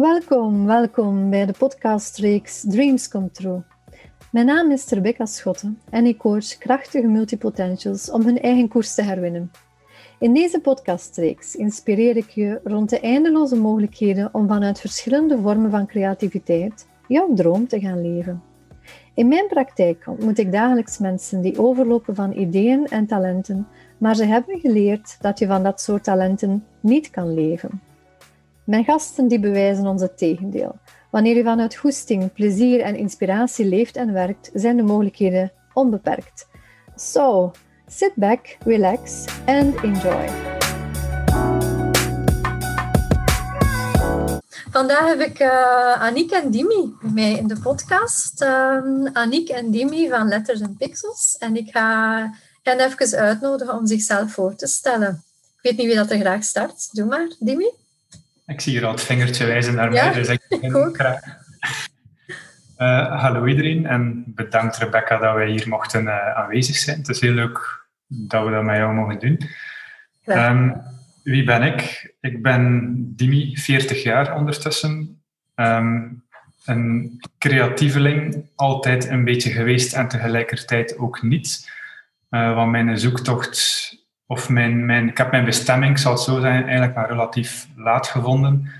Welkom, welkom bij de podcastreeks Dreams Come True. Mijn naam is Rebecca Schotten en ik coach krachtige multipotentials om hun eigen koers te herwinnen. In deze podcastreeks inspireer ik je rond de eindeloze mogelijkheden om vanuit verschillende vormen van creativiteit jouw droom te gaan leven. In mijn praktijk ontmoet ik dagelijks mensen die overlopen van ideeën en talenten, maar ze hebben geleerd dat je van dat soort talenten niet kan leven. Mijn gasten die bewijzen ons het tegendeel. Wanneer je vanuit goesting, plezier en inspiratie leeft en werkt, zijn de mogelijkheden onbeperkt. So, sit back, relax and enjoy. Vandaag heb ik uh, Aniek en Dimi mee in de podcast. Uh, Aniek en Dimi van Letters en Pixels. En ik ga hen even uitnodigen om zichzelf voor te stellen. Ik weet niet wie dat er graag start. Doe maar, Dimi. Ik zie hier al het vingertje wijzen naar mij, dus ik begin graag. Uh, hallo iedereen en bedankt Rebecca dat wij hier mochten uh, aanwezig zijn. Het is heel leuk dat we dat met jou mogen doen. Um, wie ben ik? Ik ben Dimi, 40 jaar ondertussen. Um, een creatieveling, altijd een beetje geweest en tegelijkertijd ook niet. Uh, want mijn zoektocht of mijn, mijn, ik heb mijn bestemming, zal het zo zijn, eigenlijk maar relatief laat gevonden.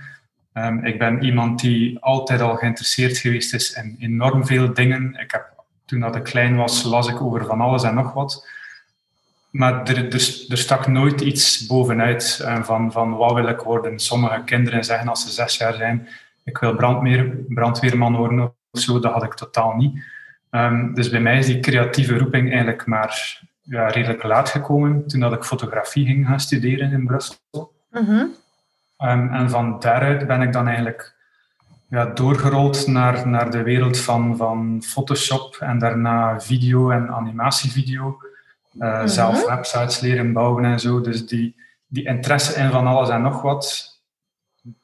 Um, ik ben iemand die altijd al geïnteresseerd geweest is in enorm veel dingen. Ik heb, toen dat ik klein was, las ik over van alles en nog wat. Maar er, er, er stak nooit iets bovenuit um, van, van wat wil ik worden. Sommige kinderen zeggen als ze zes jaar zijn, ik wil brandweer, brandweerman worden of zo. Dat had ik totaal niet. Um, dus bij mij is die creatieve roeping eigenlijk maar ja, redelijk laat gekomen, toen dat ik fotografie ging gaan studeren in Brussel. Mhm. Ehm, en van daaruit ben ik dan eigenlijk ja, doorgerold naar, naar de wereld van, van Photoshop en daarna video en animatievideo. Uh, Zelf websites leren bouwen en zo. Dus die, die interesse in van alles en nog wat,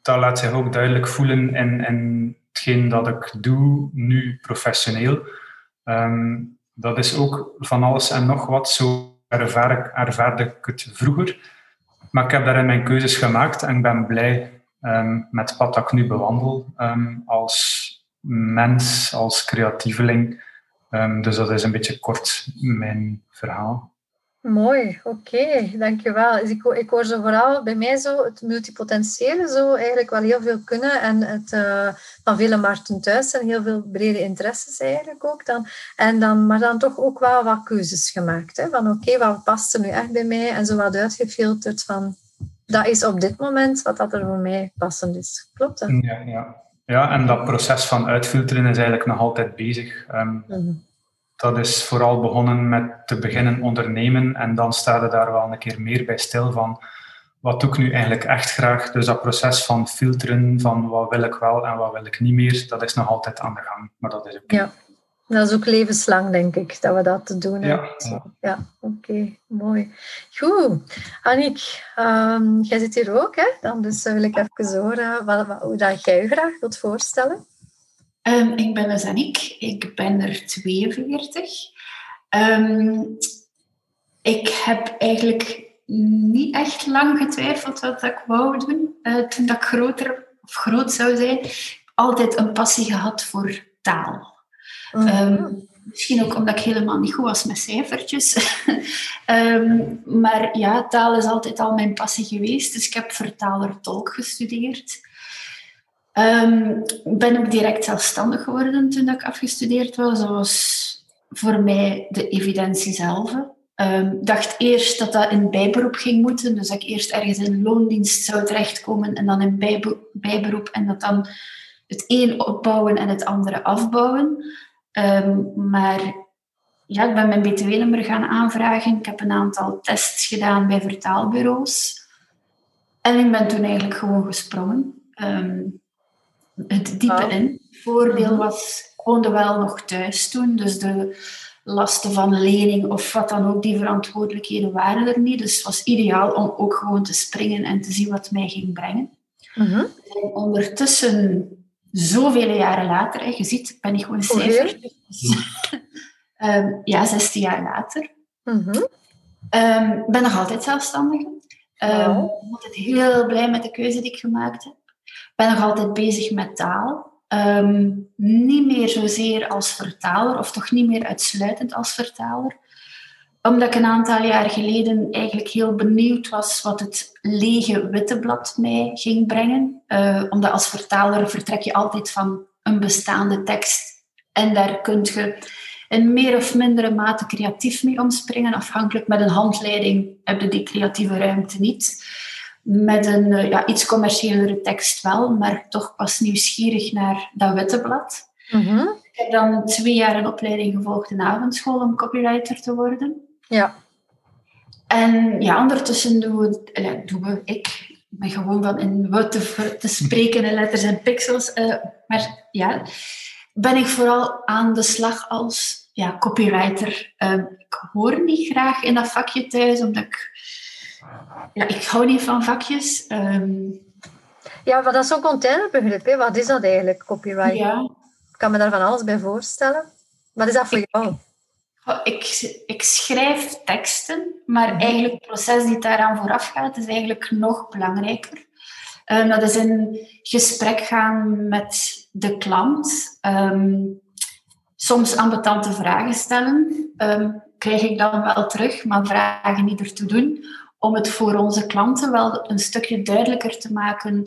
dat laat zich ook duidelijk voelen in, in hetgeen dat ik doe, nu professioneel. Um, dat is ook van alles en nog wat. Zo ervaar ik, ervaarde ik het vroeger. Maar ik heb daarin mijn keuzes gemaakt en ik ben blij um, met het pad dat ik nu bewandel um, als mens, als creatieveling. Um, dus dat is een beetje kort mijn verhaal. Mooi, oké, dankjewel. Dus ik, ik hoor zo vooral bij mij zo het multipotentiële zo eigenlijk wel heel veel kunnen en het uh, van vele markten thuis en heel veel brede interesses eigenlijk ook dan. En dan maar dan toch ook wel wat keuzes gemaakt. Hè? Van oké, wat past er nu echt bij mij? En zo wat uitgefilterd van dat is op dit moment wat dat er voor mij passend is. Klopt dat? Ja, ja. ja en dat proces van uitfilteren is eigenlijk nog altijd bezig. Um, dat is vooral begonnen met te beginnen ondernemen en dan staat er daar wel een keer meer bij stil van wat doe ik nu eigenlijk echt graag. Dus dat proces van filteren van wat wil ik wel en wat wil ik niet meer, dat is nog altijd aan de gang. Maar dat is ook... Ja, dat is ook levenslang, denk ik, dat we dat te doen hebben. Ja, ja. oké, mooi. Goed, Annick, um, jij zit hier ook, hè? Dan dus wil ik even horen wat, wat, hoe dat jij je graag wilt voorstellen. Um, ik ben dus Aniek, ik ben er 42. Um, ik heb eigenlijk niet echt lang getwijfeld wat ik wou doen uh, toen dat ik groter of groot zou zijn. Altijd een passie gehad voor taal. Um, misschien ook omdat ik helemaal niet goed was met cijfertjes. maar ja, taal is altijd al mijn passie geweest. Dus ik heb vertaler-tolk gestudeerd. Um, ben ook direct zelfstandig geworden toen ik afgestudeerd was. Dat was voor mij de evidentie zelf. Ik um, dacht eerst dat dat in bijberoep ging moeten. Dus dat ik eerst ergens in loondienst zou terechtkomen en dan in bijberoep. En dat dan het een opbouwen en het andere afbouwen. Um, maar ja, ik ben mijn btw-nummer gaan aanvragen. Ik heb een aantal tests gedaan bij vertaalbureaus. En ik ben toen eigenlijk gewoon gesprongen. Um, het diepe in. Voordeel mhm. was, ik woonde wel nog thuis toen, dus de lasten van lening of wat dan ook, die verantwoordelijkheden waren er niet. Dus het was ideaal om ook gewoon te springen en te zien wat mij ging brengen. Mm En ondertussen, zoveel jaren later, hè, je ziet, ben ik gewoon cijfer. um, ja, 16 jaar later. Mm -hmm. um, ben nog altijd zelfstandig. Um, wow. Ik ben altijd heel blij met de keuze die ik gemaakt heb. Ben nog altijd bezig met taal. Ehm, niet meer zozeer als vertaler, of toch niet meer uitsluitend als vertaler. Omdat ik een aantal jaar geleden eigenlijk heel benieuwd was wat het lege witte blad mij ging brengen. Uh, omdat als vertaler vertrek je altijd van een bestaande tekst. En daar kun je in meer of mindere mate creatief mee omspringen. Afhankelijk met een handleiding heb je die creatieve ruimte niet. Met een uh, ja, iets commerciëlere tekst wel, maar toch pas nieuwsgierig naar dat witte blad. Mm Ik heb dan twee jaar een opleiding gevolgd in avondschool om copywriter te worden. Ja. En ja, ondertussen doen we, doen we ik ben gewoon van in we te, te spreken in letters en pixels. Uh, maar ja, ben ik vooral aan de slag als ja, copywriter. Uh, ik hoor niet graag in dat vakje thuis, omdat ik... Ja, ik hou niet van vakjes. Um, ja, maar dat is zo'n containerbegrip. Hè? Wat is dat eigenlijk, copywriter? Ja. Ik kan me daar van alles bij voorstellen. Wat is dat voor jou? Ik, ik schrijf teksten, maar mhm. eigenlijk het proces die daaraan vooraf gaat, is eigenlijk nog belangrijker. Um, dat is in gesprek gaan met de klant. Um, soms ambetante vragen stellen. Um, krijg ik dan wel terug, maar vragen niet ertoe doen. Om het voor onze klanten wel een stukje duidelijker te maken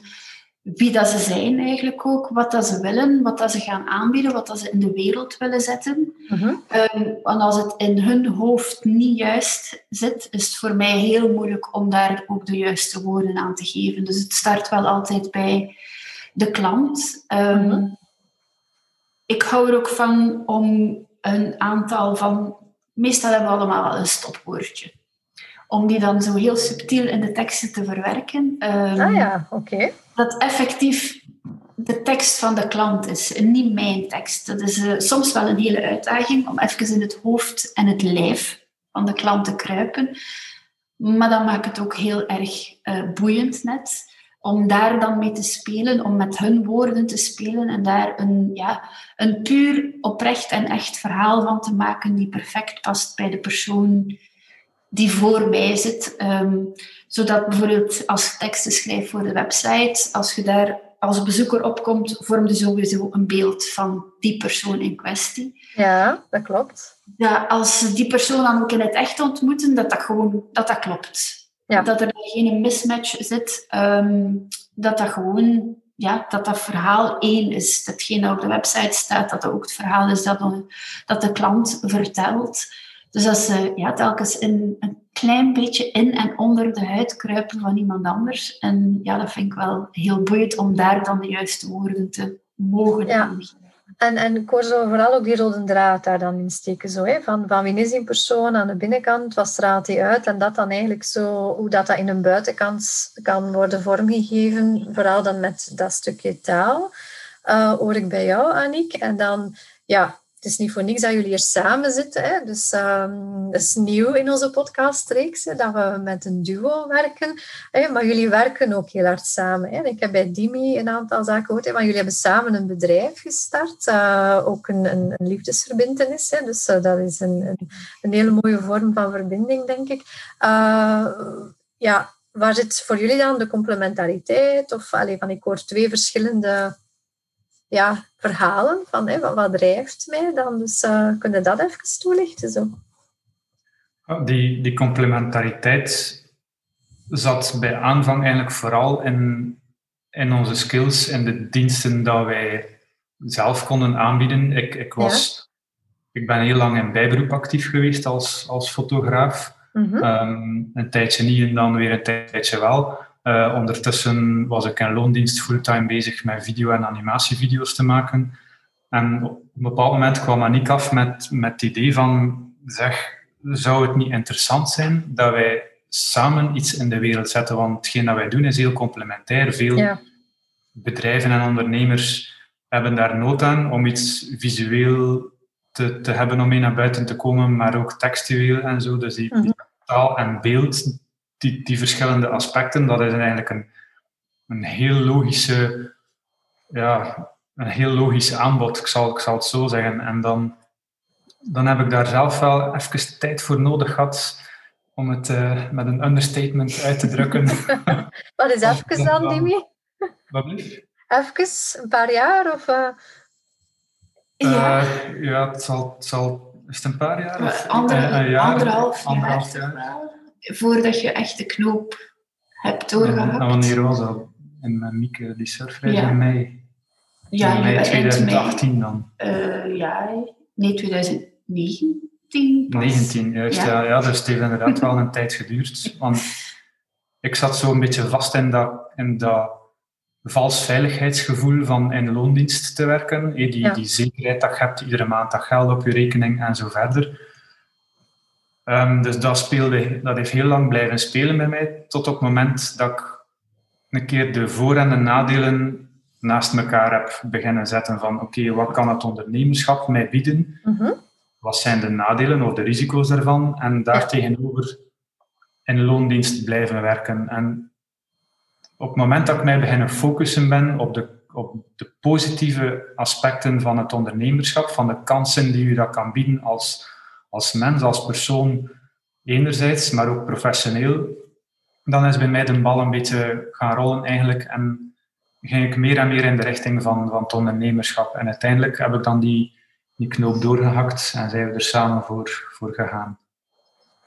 wie dat ze zijn eigenlijk ook, wat dat ze willen, wat dat ze gaan aanbieden, wat dat ze in de wereld willen zetten. Uh want als het in hun hoofd niet juist zit, is het voor mij heel moeilijk om daar ook de juiste woorden aan te geven. Dus het start wel altijd bij de klant. Um, ik hou er ook van om een aantal van... Meestal hebben we allemaal wel een stopwoordje. Om die dan zo heel subtiel in de teksten te verwerken. Um, ah ja, oké. Dat effectief de tekst van de klant is en niet mijn tekst. Dat is uh, soms wel een hele uitdaging om even in het hoofd en het lijf van de klant te kruipen. Maar dan maakt het ook heel erg uh, boeiend net om daar dan mee te spelen, om met hun woorden te spelen en daar een, ja, een puur oprecht en echt verhaal van te maken die perfect past bij de persoon die voor mij zit. Ehm, zodat bijvoorbeeld als je teksten schrijft voor de website, als je daar als bezoeker opkomt, vorm je sowieso een beeld van die persoon in kwestie. Ja, dat klopt. Ja, als die persoon dan ook in het echt ontmoeten, dat dat gewoon dat dat klopt. Ja. Dat er geen mismatch zit. Ehm, dat dat gewoon, ja, dat dat verhaal één is. Datgene dat op de website staat, dat dat ook het verhaal is dat dat de klant vertelt. Dus als ze ja, telkens in, een klein beetje in en onder de huid kruipen van iemand anders. En ja, dat vind ik wel heel boeiend om daar dan de juiste woorden te mogen ja. En, en ik hoor zo vooral ook die rode draad daar dan in steken. Zo, hè? Van, van wie is die persoon aan de binnenkant, wat straalt hij uit? En dat dan eigenlijk zo, hoe dat, dat in een buitenkant kan worden vormgegeven. Vooral dan met dat stukje taal. Uh, hoor ik bij jou, Aniek. En dan, ja, het is niet voor niks dat jullie hier samen zitten. Hè? Dus um, dat is nieuw in onze podcastreeks, dat we met een duo werken. Hè? Maar jullie werken ook heel hard samen. Hè? Ik heb bij Dimi een aantal zaken gehoord, maar jullie hebben samen een bedrijf gestart. Uh, ook een, een, een liefdesverbindenis. Hè? Dus uh, dat is een, een, een, hele mooie vorm van verbinding, denk ik. Uh, ja, waar zit voor jullie dan de complementariteit? Of allez, van, ik hoor twee verschillende ja, verhalen van hè, wat, wat drijft mij dan. Dus uh, kun je dat even toelichten? Zo? Die, die complementariteit zat bij aanvang eigenlijk vooral in, in onze skills en de diensten dat wij zelf konden aanbieden. Ik, ik, was, ik ben heel lang in bijberoep actief geweest als, als fotograaf. Mhm. Ehm, een tijdje niet en dan weer een tijdje wel. Uh, ondertussen was ik in loondienst fulltime bezig met video- en animatievideo's te maken. En op een bepaald moment kwam Aniek af met, met het idee van, zeg, zou het niet interessant zijn dat wij samen iets in de wereld zetten? Want hetgeen dat wij doen is heel complementair. Veel bedrijven en ondernemers hebben daar nood aan om iets visueel te, te hebben om mee naar buiten te komen, maar ook textueel en zo. Dus die, die mhm. taal en beeld die, die verschillende aspecten, dat is eigenlijk een, een heel logische, ja, een heel logisch aanbod, ik zal, ik zal het zo zeggen. En dan, dan heb ik daar zelf wel even tijd voor nodig gehad om het uh, met een understatement uit te drukken. Wat is even dan, Dimi? Wat Even, een paar jaar? Of, uh... ja. ja, het zal, het zal... Is het een paar jaar? Of, Ander, jaar, anderhalf, anderhalf jaar. Voordat je echt de knoop hebt doorgehakt. En wanneer was dat? En Mieke, die surfreis in mei? Ja, in mei 2018 dan? Uh, ja, nee, 2019. 19, juist. Ja. ja. Ja, dus het heeft inderdaad wel een tijd geduurd. Want ik zat zo een beetje vast in dat, in dat vals veiligheidsgevoel van in loondienst te werken. Die, die zekerheid dat je hebt, iedere maand dat geld op je rekening en zo verder. Um, dus dat, speelde, dat heeft heel lang blijven spelen bij mij, tot op het moment dat ik een keer de voor- en de nadelen naast elkaar heb beginnen zetten van oké, wat kan het ondernemerschap mij bieden? Mhm. Wat zijn de nadelen of de risico's daarvan? En daartegenover in loondienst blijven werken. En op het moment dat ik mij beginnen focussen ben op de, op de positieve aspecten van het ondernemerschap, van de kansen die u dat kan bieden als, als mens, als persoon enerzijds, maar ook professioneel, dan is bij mij de bal een beetje gaan rollen eigenlijk en ging ik meer en meer in de richting van, van het ondernemerschap. En uiteindelijk heb ik dan die, die knoop doorgehakt en zijn we er samen voor, voor gegaan.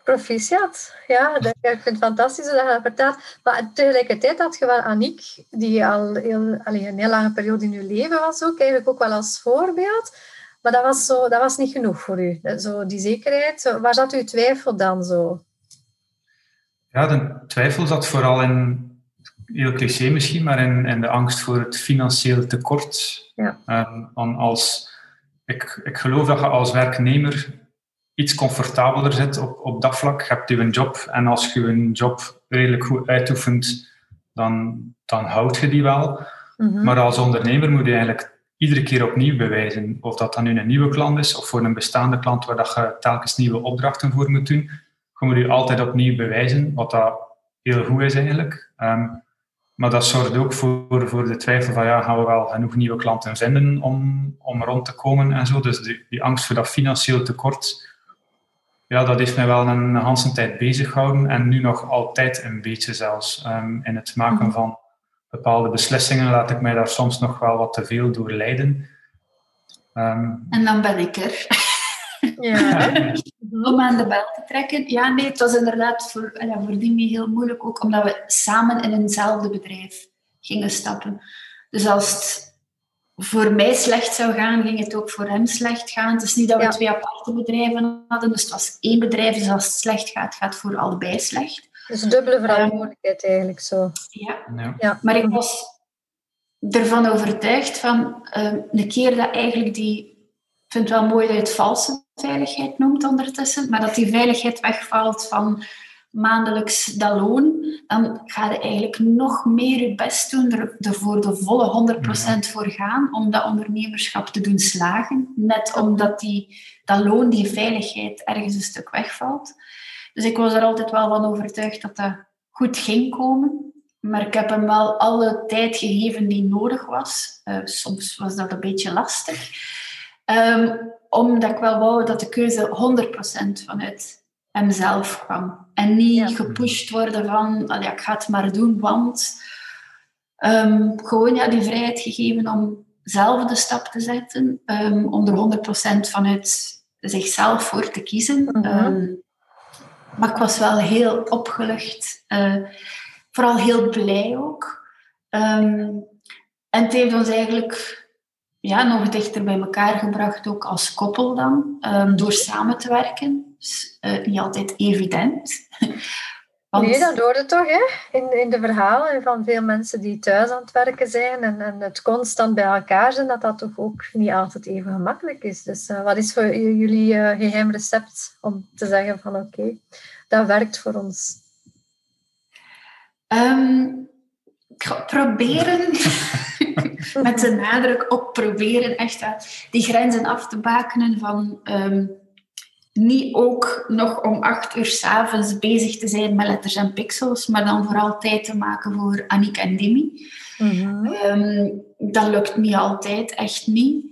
Proficiat. Ja, ik vind het fantastisch dat je dat vertelt. Maar tegelijkertijd had je wel Aniek, die al heel, allee, een heel lange periode in je leven was ook, eigenlijk ook wel als voorbeeld. Maar dat was, zo, dat was niet genoeg voor u, zo die zekerheid. Waar zat uw twijfel dan zo? Ja, de twijfel zat vooral in, heel cliché misschien, maar in, in de angst voor het financiële tekort. Ja. Um, als, ik, ik geloof dat je als werknemer iets comfortabeler zit op, op dat vlak. Je hebt je een job en als je een job redelijk goed uitoefent, dan, dan houd je die wel. Mhm. Maar als ondernemer moet je eigenlijk iedere keer opnieuw bewijzen. Of dat dan nu een nieuwe klant is of voor een bestaande klant waar dat je telkens nieuwe opdrachten voor moet doen. Je moet je altijd opnieuw bewijzen, wat dat heel goed is eigenlijk. Ehm, maar dat zorgt ook voor, voor de twijfel van ja, gaan we wel genoeg nieuwe klanten vinden om, om rond te komen en zo. Dus die, die angst voor dat financieel tekort ja, dat heeft mij wel een hele tijd bezig gehouden en nu nog altijd een beetje zelfs. Um, in het maken mhm. van bepaalde beslissingen laat ik mij daar soms nog wel wat te veel door leiden. Ehm, en dan ben ik er. Ja. Om aan de bel te trekken. Ja, nee, het was inderdaad voor, ja, voor die heel moeilijk ook, omdat we samen in eenzelfde bedrijf gingen stappen. Dus als het voor mij slecht zou gaan, ging het ook voor hem slecht gaan. Het is niet dat we twee aparte bedrijven hadden, dus het was één bedrijf, dus als het slecht gaat, gaat het voor allebei slecht. Dus dubbele verantwoordelijkheid eigenlijk zo. Ja. ja. maar ik was ervan overtuigd van uh, een keer dat eigenlijk die... Ik vind het wel mooi dat je het valse veiligheid noemt ondertussen, maar dat die veiligheid wegvalt van maandelijks dat loon, dan ga je eigenlijk nog meer je best doen, er, voor de volle 100% voor gaan, om dat ondernemerschap te doen slagen. Net omdat die, dat loon, die veiligheid ergens een stuk wegvalt. Dus ik was er altijd wel van overtuigd dat dat goed ging komen. Maar ik heb hem wel alle tijd gegeven die nodig was. Uh, soms was dat een beetje lastig. Um, omdat ik wel wou dat de keuze 100% vanuit hemzelf kwam. En niet gepusht worden van, ja, ik ga het maar doen, want... Um, gewoon ja, die vrijheid gegeven om zelf de stap te zetten, um, om er 100% vanuit zichzelf voor te kiezen. Ehm, maar ik was wel heel opgelucht, uh, vooral heel blij ook. en het heeft ons eigenlijk ja, nog dichter bij elkaar gebracht, ook als koppel dan, door samen te werken is uh, niet altijd evident. Want... Nee, dat hoorde toch hè? In, in de verhalen van veel mensen die thuis aan het werken zijn en, en het constant bij elkaar zijn, dat dat toch ook niet altijd even gemakkelijk is. Dus uh, wat is voor jullie uh, geheim recept om te zeggen van oké, dat werkt voor ons? Um, proberen, met de nadruk op proberen, echt die grenzen af te bakenen van... Um, niet ook nog om acht uur s'avonds bezig te zijn met letters en pixels, maar dan vooral tijd te maken voor Annick en. Mhm. Ehm, dat lukt niet altijd, echt niet.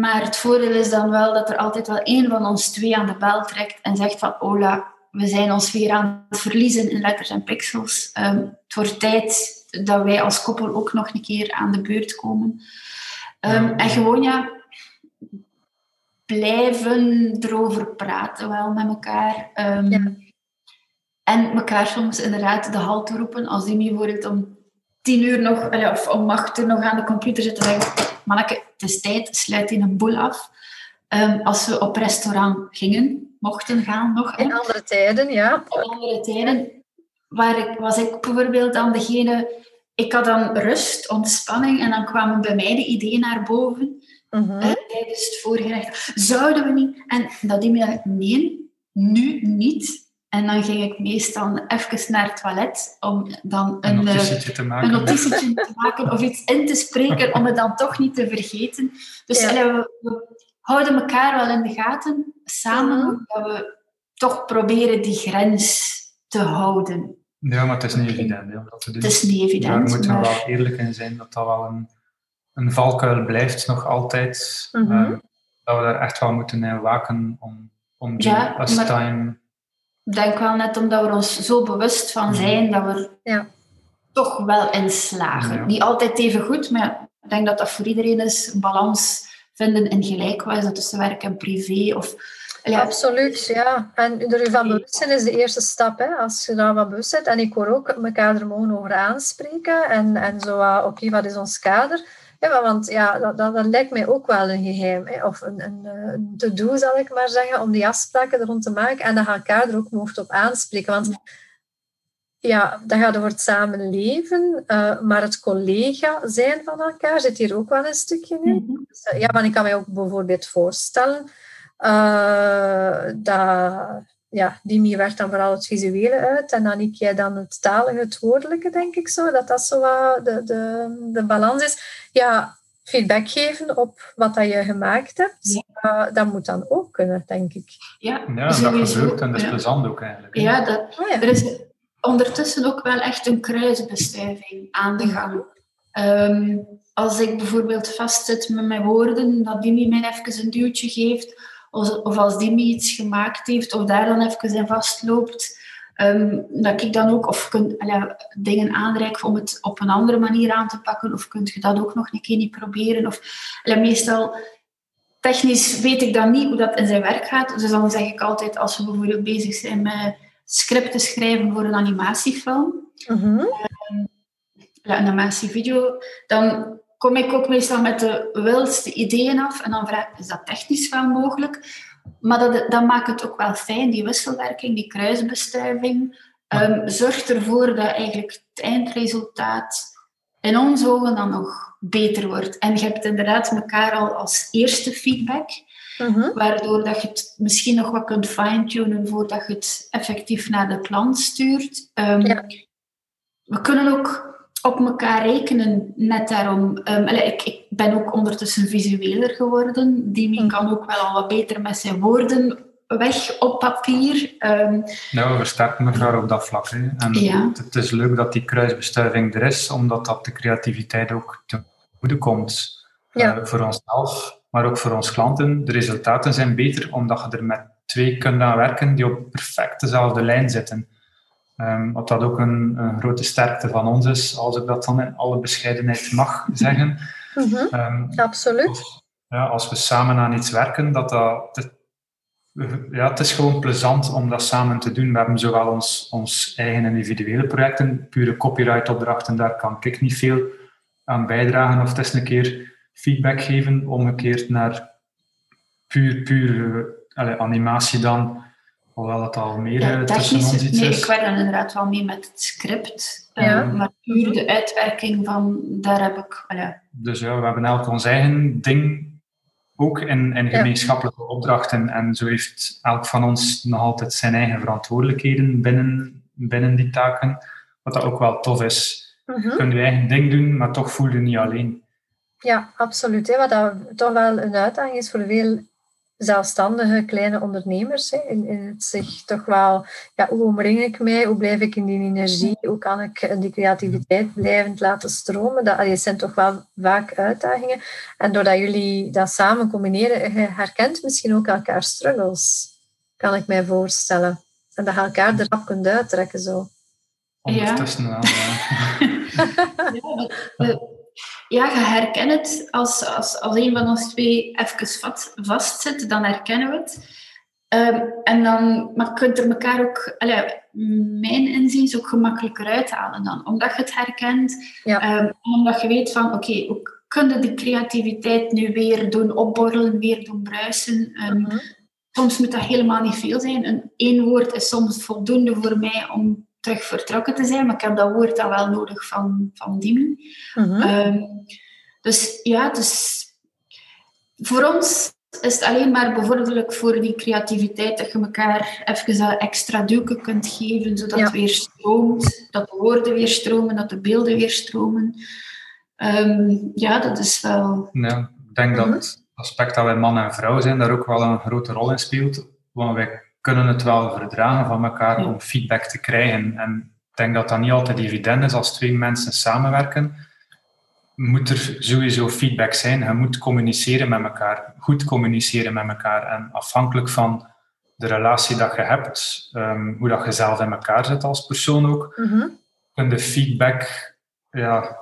Maar het voordeel is dan wel dat er altijd wel één van ons twee aan de bel trekt en zegt van Ola, we zijn ons weer aan het verliezen in letters en pixels. Um, het wordt tijd dat wij als koppel ook nog een keer aan de beurt komen. Ehm, en gewoon ja, blijven erover praten wel met elkaar. Ehm, ja. En elkaar soms inderdaad de halt roepen. Als die bijvoorbeeld om tien uur nog, of om acht uur nog aan de computer zitten en zeggen, manneke, het is tijd, sluit in een boel af. Ehm, als we op restaurant gingen, mochten gaan nog. In andere tijden, ja. In andere tijden waar ik, was ik bijvoorbeeld dan degene... Ik had dan rust, ontspanning en dan kwamen bij mij de ideeën naar boven. Uh tijdens het voorgerecht. Zouden we niet... En dat die nee, nu niet. En dan ging ik meestal even naar het toilet om dan een, een notitietje te maken, een notitietje te maken of iets in te spreken om het dan toch niet te vergeten. Dus we, houden elkaar wel in de gaten, samen, mhm. dat we toch proberen die grens te houden. Ja, maar het is niet evident om dat te doen. Het is niet evident. Daar moeten we wel eerlijk in zijn dat dat wel een, een valkuil blijft nog altijd. Mm dat we daar echt wel moeten in waken om, om die ja, time... Ik denk wel net omdat we ons zo bewust van mhm. zijn dat we ja. toch wel in slagen. Niet altijd even goed, maar ik denk dat dat voor iedereen is. Een balans vinden in gelijkwijze tussen werk en privé. Of, ja. Absoluut, ja. En er u van bewust zijn is de eerste stap. Hè. Als je daar van bewust bent. En ik hoor ook elkaar er mogen over aanspreken. En, en zo, oké, okay, wat is ons kader? Ja, want ja, dat, dat, lijkt mij ook wel een geheim. Hè? Of een, een, een to-do, zal ik maar zeggen, om die afspraken er rond te maken. En dat je elkaar er ook mocht op aanspreken. Want ja, dat gaat over het samenleven, uh, maar het collega zijn van elkaar zit hier ook wel een stukje in. Mhm. Dus, eh, ja, want ik kan mij ook bijvoorbeeld voorstellen uh, dat ja, Dimi werkt dan vooral het visuele uit en dan ik jij dan het talige, het woordelijke, denk ik zo. Dat dat zo de, de, de balans is. Ja, feedback geven op wat dat je gemaakt hebt, ja. dat moet dan ook kunnen, denk ik. Ja, ja dat gebeurt en dat is plezant ook eigenlijk. Ja, dat, oh, ja. er is ondertussen ook wel echt een kruisbestuiving aan de gang. Um, als ik bijvoorbeeld vastzit met mijn woorden, dat Dimi mij even een duwtje geeft, of als Dimi iets gemaakt heeft, of daar dan even in vastloopt, um, dat ik dan ook, of kun, dingen aanreiken om het op een andere manier aan te pakken, of kunt je dat ook nog een keer niet proberen? Of meestal technisch weet ik dan niet hoe dat in zijn werk gaat. Dus dan zeg ik altijd, als we bijvoorbeeld bezig zijn met scripten schrijven voor een animatiefilm, mm een animatievideo, dan kom ik ook meestal met de wildste ideeën af en dan vraag ik, is dat technisch wel mogelijk? Maar dat, dat maakt het ook wel fijn, die wisselwerking, die kruisbestuiving, um, zorgt ervoor dat eigenlijk het eindresultaat in onze ogen dan nog beter wordt. En je hebt inderdaad elkaar al als eerste feedback, mhm. waardoor dat je het misschien nog wat kunt fine-tunen voordat je het effectief naar de klant stuurt. Um, We kunnen ook op elkaar rekenen, net daarom. Um, ik, ik, ben ook ondertussen visueler geworden. Die mm. kan ook wel al wat beter met zijn woorden weg op papier. Um, nou, we versterken elkaar op dat vlak. Hè. En ja. het, is leuk dat die kruisbestuiving er is, omdat dat de creativiteit ook te goede komt. Ja. Uh, voor onszelf, maar ook voor onze klanten. De resultaten zijn beter, omdat je er met twee kunt aan werken die op perfect dezelfde lijn zitten. Um, wat dat ook een, een, grote sterkte van ons is, als ik dat dan in alle bescheidenheid mag zeggen. Mm Absoluut. ja, als we samen aan iets werken, dat dat, ja, het is gewoon plezant om dat samen te doen. We hebben zowel ons, ons eigen individuele projecten, pure copyright-opdrachten, daar kan ik niet veel aan bijdragen. Of het is een keer feedback geven, omgekeerd naar puur, puur uh, animatie dan Hoewel het al meer ja, ons iets nee, Ik werk dan inderdaad wel mee met het script. Ja. Um, maar puur de uitwerking van, daar heb ik... Dus ja, we hebben elk ons eigen ding ook in, in gemeenschappelijke opdrachten. En zo heeft elk van ons nog altijd zijn eigen verantwoordelijkheden binnen, binnen die taken. Wat dat ook wel tof is. Uh Je kunt je eigen ding doen, maar toch voel je niet alleen. Ja, absoluut. Hè. Wat dat toch wel een uitdaging is voor veel zelfstandige kleine ondernemers. Hè, in, in het zich toch wel, ja, hoe omring ik mij? Hoe blijf ik in die energie? Hoe kan ik die creativiteit blijvend laten stromen? Dat, allee, zijn toch wel vaak uitdagingen. En doordat jullie dat samen combineren, je herkent misschien ook elkaar struggles, kan ik mij voorstellen. En dat je elkaar erop kunt uittrekken zo. Ondertussen ja. wel, ja. ja, ja, je herkent het als, als, als een van ons twee even vast, vastzit, dan herkennen we het. Ehm, en dan, maar je kunt er elkaar ook, allee, mijn inziens, ook gemakkelijker uithalen dan. Omdat je het herkent. Ja. Ehm, omdat je weet van, oké, okay, hoe kun je die creativiteit nu weer doen opborrelen, weer doen bruisen. Um, Soms moet dat helemaal niet veel zijn. Een één woord is soms voldoende voor mij om terug vertrokken te zijn, maar ik heb dat woord dan wel nodig van, van Dimi. Mhm. dus ja, dus voor ons is het alleen maar bevorderlijk voor die creativiteit dat je elkaar even dat extra duiken kunt geven, zodat het weer stroomt, dat de woorden weer stromen, dat de beelden weer stromen. Ehm, ja, dat is wel... Ja, ik denk dat mhm. het aspect dat wij man en vrouw zijn daar ook wel een grote rol in speelt. Want wij kunnen het wel verdragen van elkaar om feedback te krijgen. En ik denk dat dat niet altijd evident is als twee mensen samenwerken moet er sowieso feedback zijn. Je moet communiceren met elkaar, goed communiceren met elkaar. En afhankelijk van de relatie dat je hebt, um, hoe dat je zelf in elkaar zit als persoon ook, mm kun je feedback ja,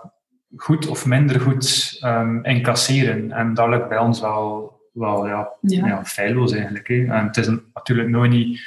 goed of minder goed um, incasseren. En dat lukt bij ons wel, wel ja, ja. ja feilloos eigenlijk. Hè. En het is natuurlijk nooit niet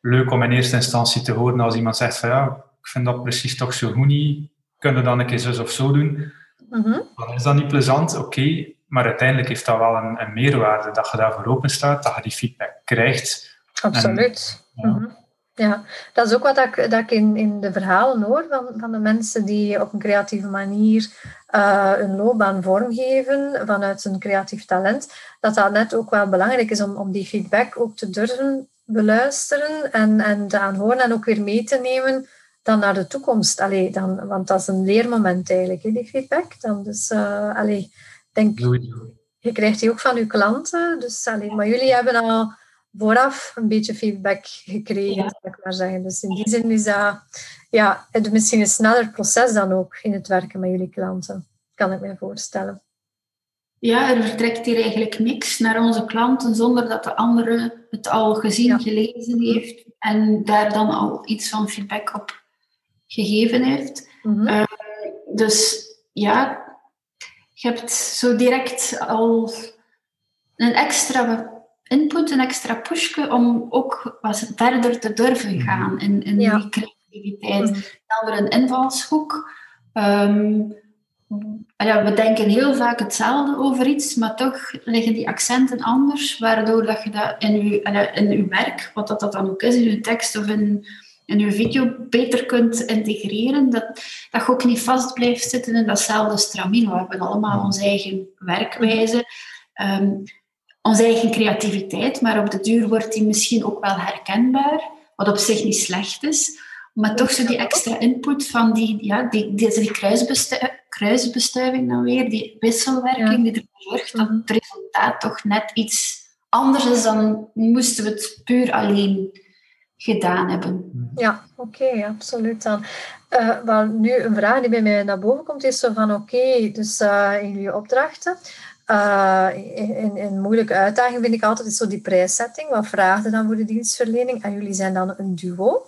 leuk om in eerste instantie te horen als iemand zegt van ja, ik vind dat precies toch zo goed niet, kunnen we dan een keer zus of zo doen. Mhm. Dan is dat niet plezant, oké, maar uiteindelijk heeft dat wel een, een, meerwaarde dat je daarvoor open staat, dat je die feedback krijgt. Absoluut. ja. Mhm. ja. dat is ook wat ik, dat ik in, in de verhalen hoor van, van de mensen die op een creatieve manier uh, een loopbaan vormgeven vanuit een creatief talent, dat dat net ook wel belangrijk is om, om die feedback ook te durven beluisteren en, en te aanhoren en ook weer mee te nemen dan naar de toekomst. Allee, dan, want dat is een leermoment eigenlijk, hè, die feedback. Dan dus, uh, allee, denk, je krijgt die ook van je klanten. Dus, allee, maar jullie hebben al vooraf een beetje feedback gekregen, ja. ik maar zeggen. Dus in die zin is dat ja, het misschien een sneller proces dan ook in het werken met jullie klanten. Kan ik me voorstellen. Ja, er vertrekt hier eigenlijk niks naar onze klanten zonder dat de andere het al gezien, gelezen heeft en daar dan al iets van feedback op gegeven heeft. Mhm. Ehm, dus ja, je hebt zo direct al een extra input, een extra pushje om ook wat verder te durven mhm. gaan in, in die creativiteit. Mm Dan een invalshoek. Ehm, ja, we denken heel vaak hetzelfde over iets, maar toch liggen die accenten anders, waardoor dat je dat in je, in je werk, wat dat, dat dan ook is, in je tekst of in in je video beter kunt integreren. Dat, dat je ook niet vast blijft zitten in datzelfde stramien. We hebben allemaal onze eigen werkwijze, um, onze eigen creativiteit, maar op de duur wordt die misschien ook wel herkenbaar, wat op zich niet slecht is. Maar toch zo die extra input van die, ja, die, die, die kruisbestuiving dan weer, die wisselwerking die ervoor zorgt dat het resultaat toch net iets anders is dan moesten we het puur alleen gedaan hebben. Ja, oké, absoluut dan. Uh, wel, nu een vraag die bij mij naar boven komt is zo van oké, dus uh, in jullie opdrachten, uh, in, in moeilijke uitdaging vind ik altijd is zo die prijszetting. Wat vraagt je dan voor de dienstverlening? En jullie zijn dan een duo.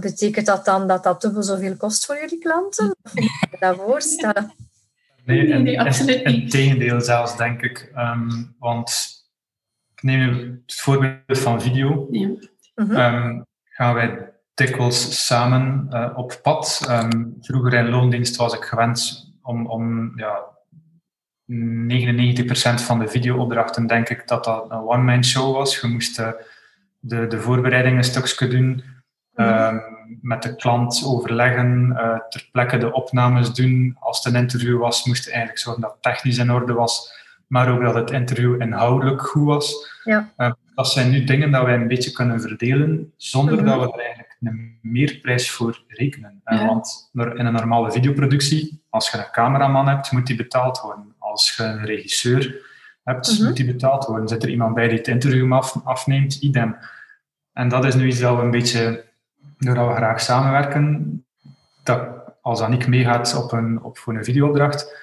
Betekent dat dan dat dat dubbel zoveel kost voor jullie klanten? Of moet je dat voorstellen? Nee, nee, nee absoluut niet. Het tegendeel zelfs, denk ik. Um, want ik neem het voorbeeld van video. Ja. Mhm. Ehm, gaan wij dikwijls samen uh, op pad. Um, vroeger in loondienst was ik gewend om, om ja, 99% van de videoopdrachten denk ik dat dat een one-man show was. Je moest uh, de, de voorbereidingen een stukje doen, um, met de klant overleggen, uh, ter plekke de opnames doen. Als het een interview was, moest je eigenlijk zorgen dat het technisch in orde was, maar ook dat het interview inhoudelijk goed was. Ja. Uh, dat zijn nu dingen dat wij een beetje kunnen verdelen, zonder mhm. dat we er eigenlijk een meerprijs voor rekenen. Ja. Want in een normale videoproductie, als je een cameraman hebt, moet die betaald worden. Als je een regisseur hebt, mhm. moet die betaald worden. Zit er iemand bij die het interview af, afneemt, idem. En dat is nu iets dat we een beetje, doordat we graag samenwerken, dat als Aniek meegaat op een, op voor een videoopdracht,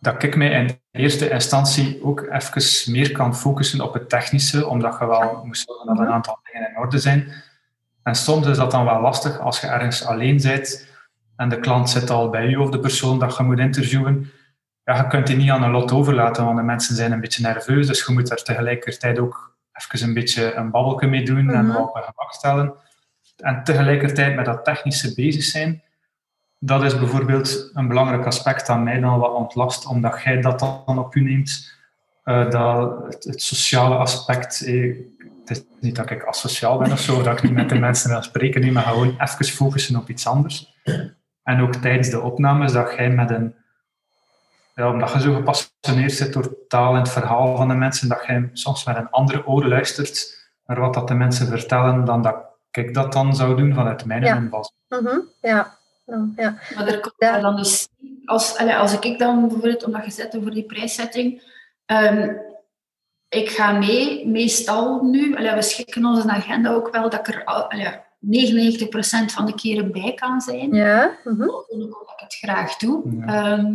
dat ik mij in eerste instantie ook even meer kan focussen op het technische, omdat je wel moet zorgen dat een mhm. aantal dingen in orde zijn. En soms is dat dan wel lastig als je ergens alleen bent en de klant zit al bij u of de persoon dat je moet interviewen, ja, je kunt die niet aan een lot overlaten, want de mensen zijn een beetje nerveus, dus je moet er tegelijkertijd ook even een beetje een babbelje mee doen en mhm. wat gemak stellen. En tegelijkertijd met dat technische bezig zijn, dat is bijvoorbeeld een belangrijk aspect aan mij dan wat ontlast, omdat jij dat dan op u neemt. Uh, dat, het, sociale aspect, eh, het is niet dat ik asociaal ben of zo, dat ik niet met de mensen wil spreken, maar gewoon even focussen op iets anders. En ook tijdens de opnames, dat jij met een, ja, omdat je zo gepassioneerd zit door taal en het verhaal van de mensen, dat jij soms met een andere oor luistert naar wat dat de mensen vertellen, dan dat ik dat dan zou doen vanuit mijn ja. invalshoek. Mm Ja. ja. Maar er komt dan dus, als, als ik dan bijvoorbeeld, omdat je zet over die prijszetting, um, ik ga mee, meestal nu, allee, we schikken onze agenda ook wel dat ik er allee, 99% van de keren bij kan zijn. Ja. Mm Omdat ik het graag doe. Ehm,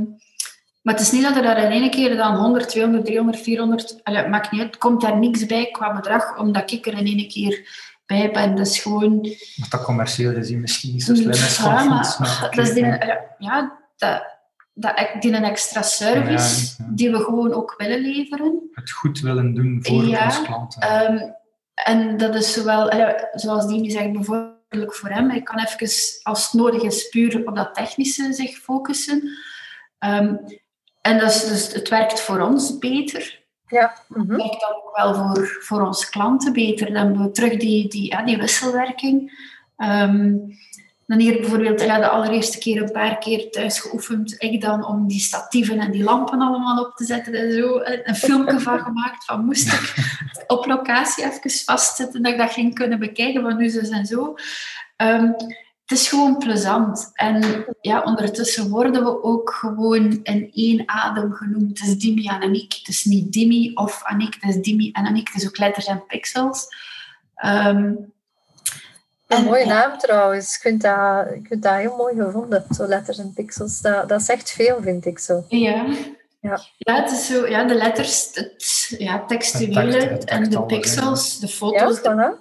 maar het is niet dat er daar in één keer dan 100, 200, 300, 400, allee, maakt niet uit, komt daar niks bij qua bedrag, omdat ik er in één keer bij ben. Dus gewoon... Maar dat commercieel gezien misschien niet zo slim is. Ja, maar, dat is die, ja, dat, dat, die een extra service die we gewoon ook willen leveren. Het goed willen doen voor ja, onze klanten. Um, en dat is zowel, zoals Dimi zegt, bijvoorbeeld voor hem. Hij kan even, als het nodig is, puur op dat technische zich focussen. Um, en dat is, dus, het werkt voor ons beter. Ja. Mhm. werkt dan ook wel voor, voor onze klanten beter. Dan hebben we terug die, die, ja, die wisselwerking. Um, dan hier bijvoorbeeld ja, de allereerste keer een paar keer thuis geoefend. Ik dan om die statieven en die lampen allemaal op te zetten en zo. Een filmpje van gemaakt van moest ik op locatie even vastzetten dat ik dat ging kunnen bekijken van nu zo en zo. Um, het is gewoon plezant. En ja, ondertussen worden we ook gewoon in één adem genoemd. Het is Dimi en Aniek. Het is niet Dimi of Aniek, het is Dimi en Aniek. Het is ook letters en pixels. Um, een mooie naam trouwens. Ik vind, dat, ik vind dat heel mooi gevonden, zo letters en pixels. Dat, dat zegt veel, vind ik zo. Ja. Ja. ja, het is zo, ja, de letters, het ja, textuele en de pixels, de foto's. Ja,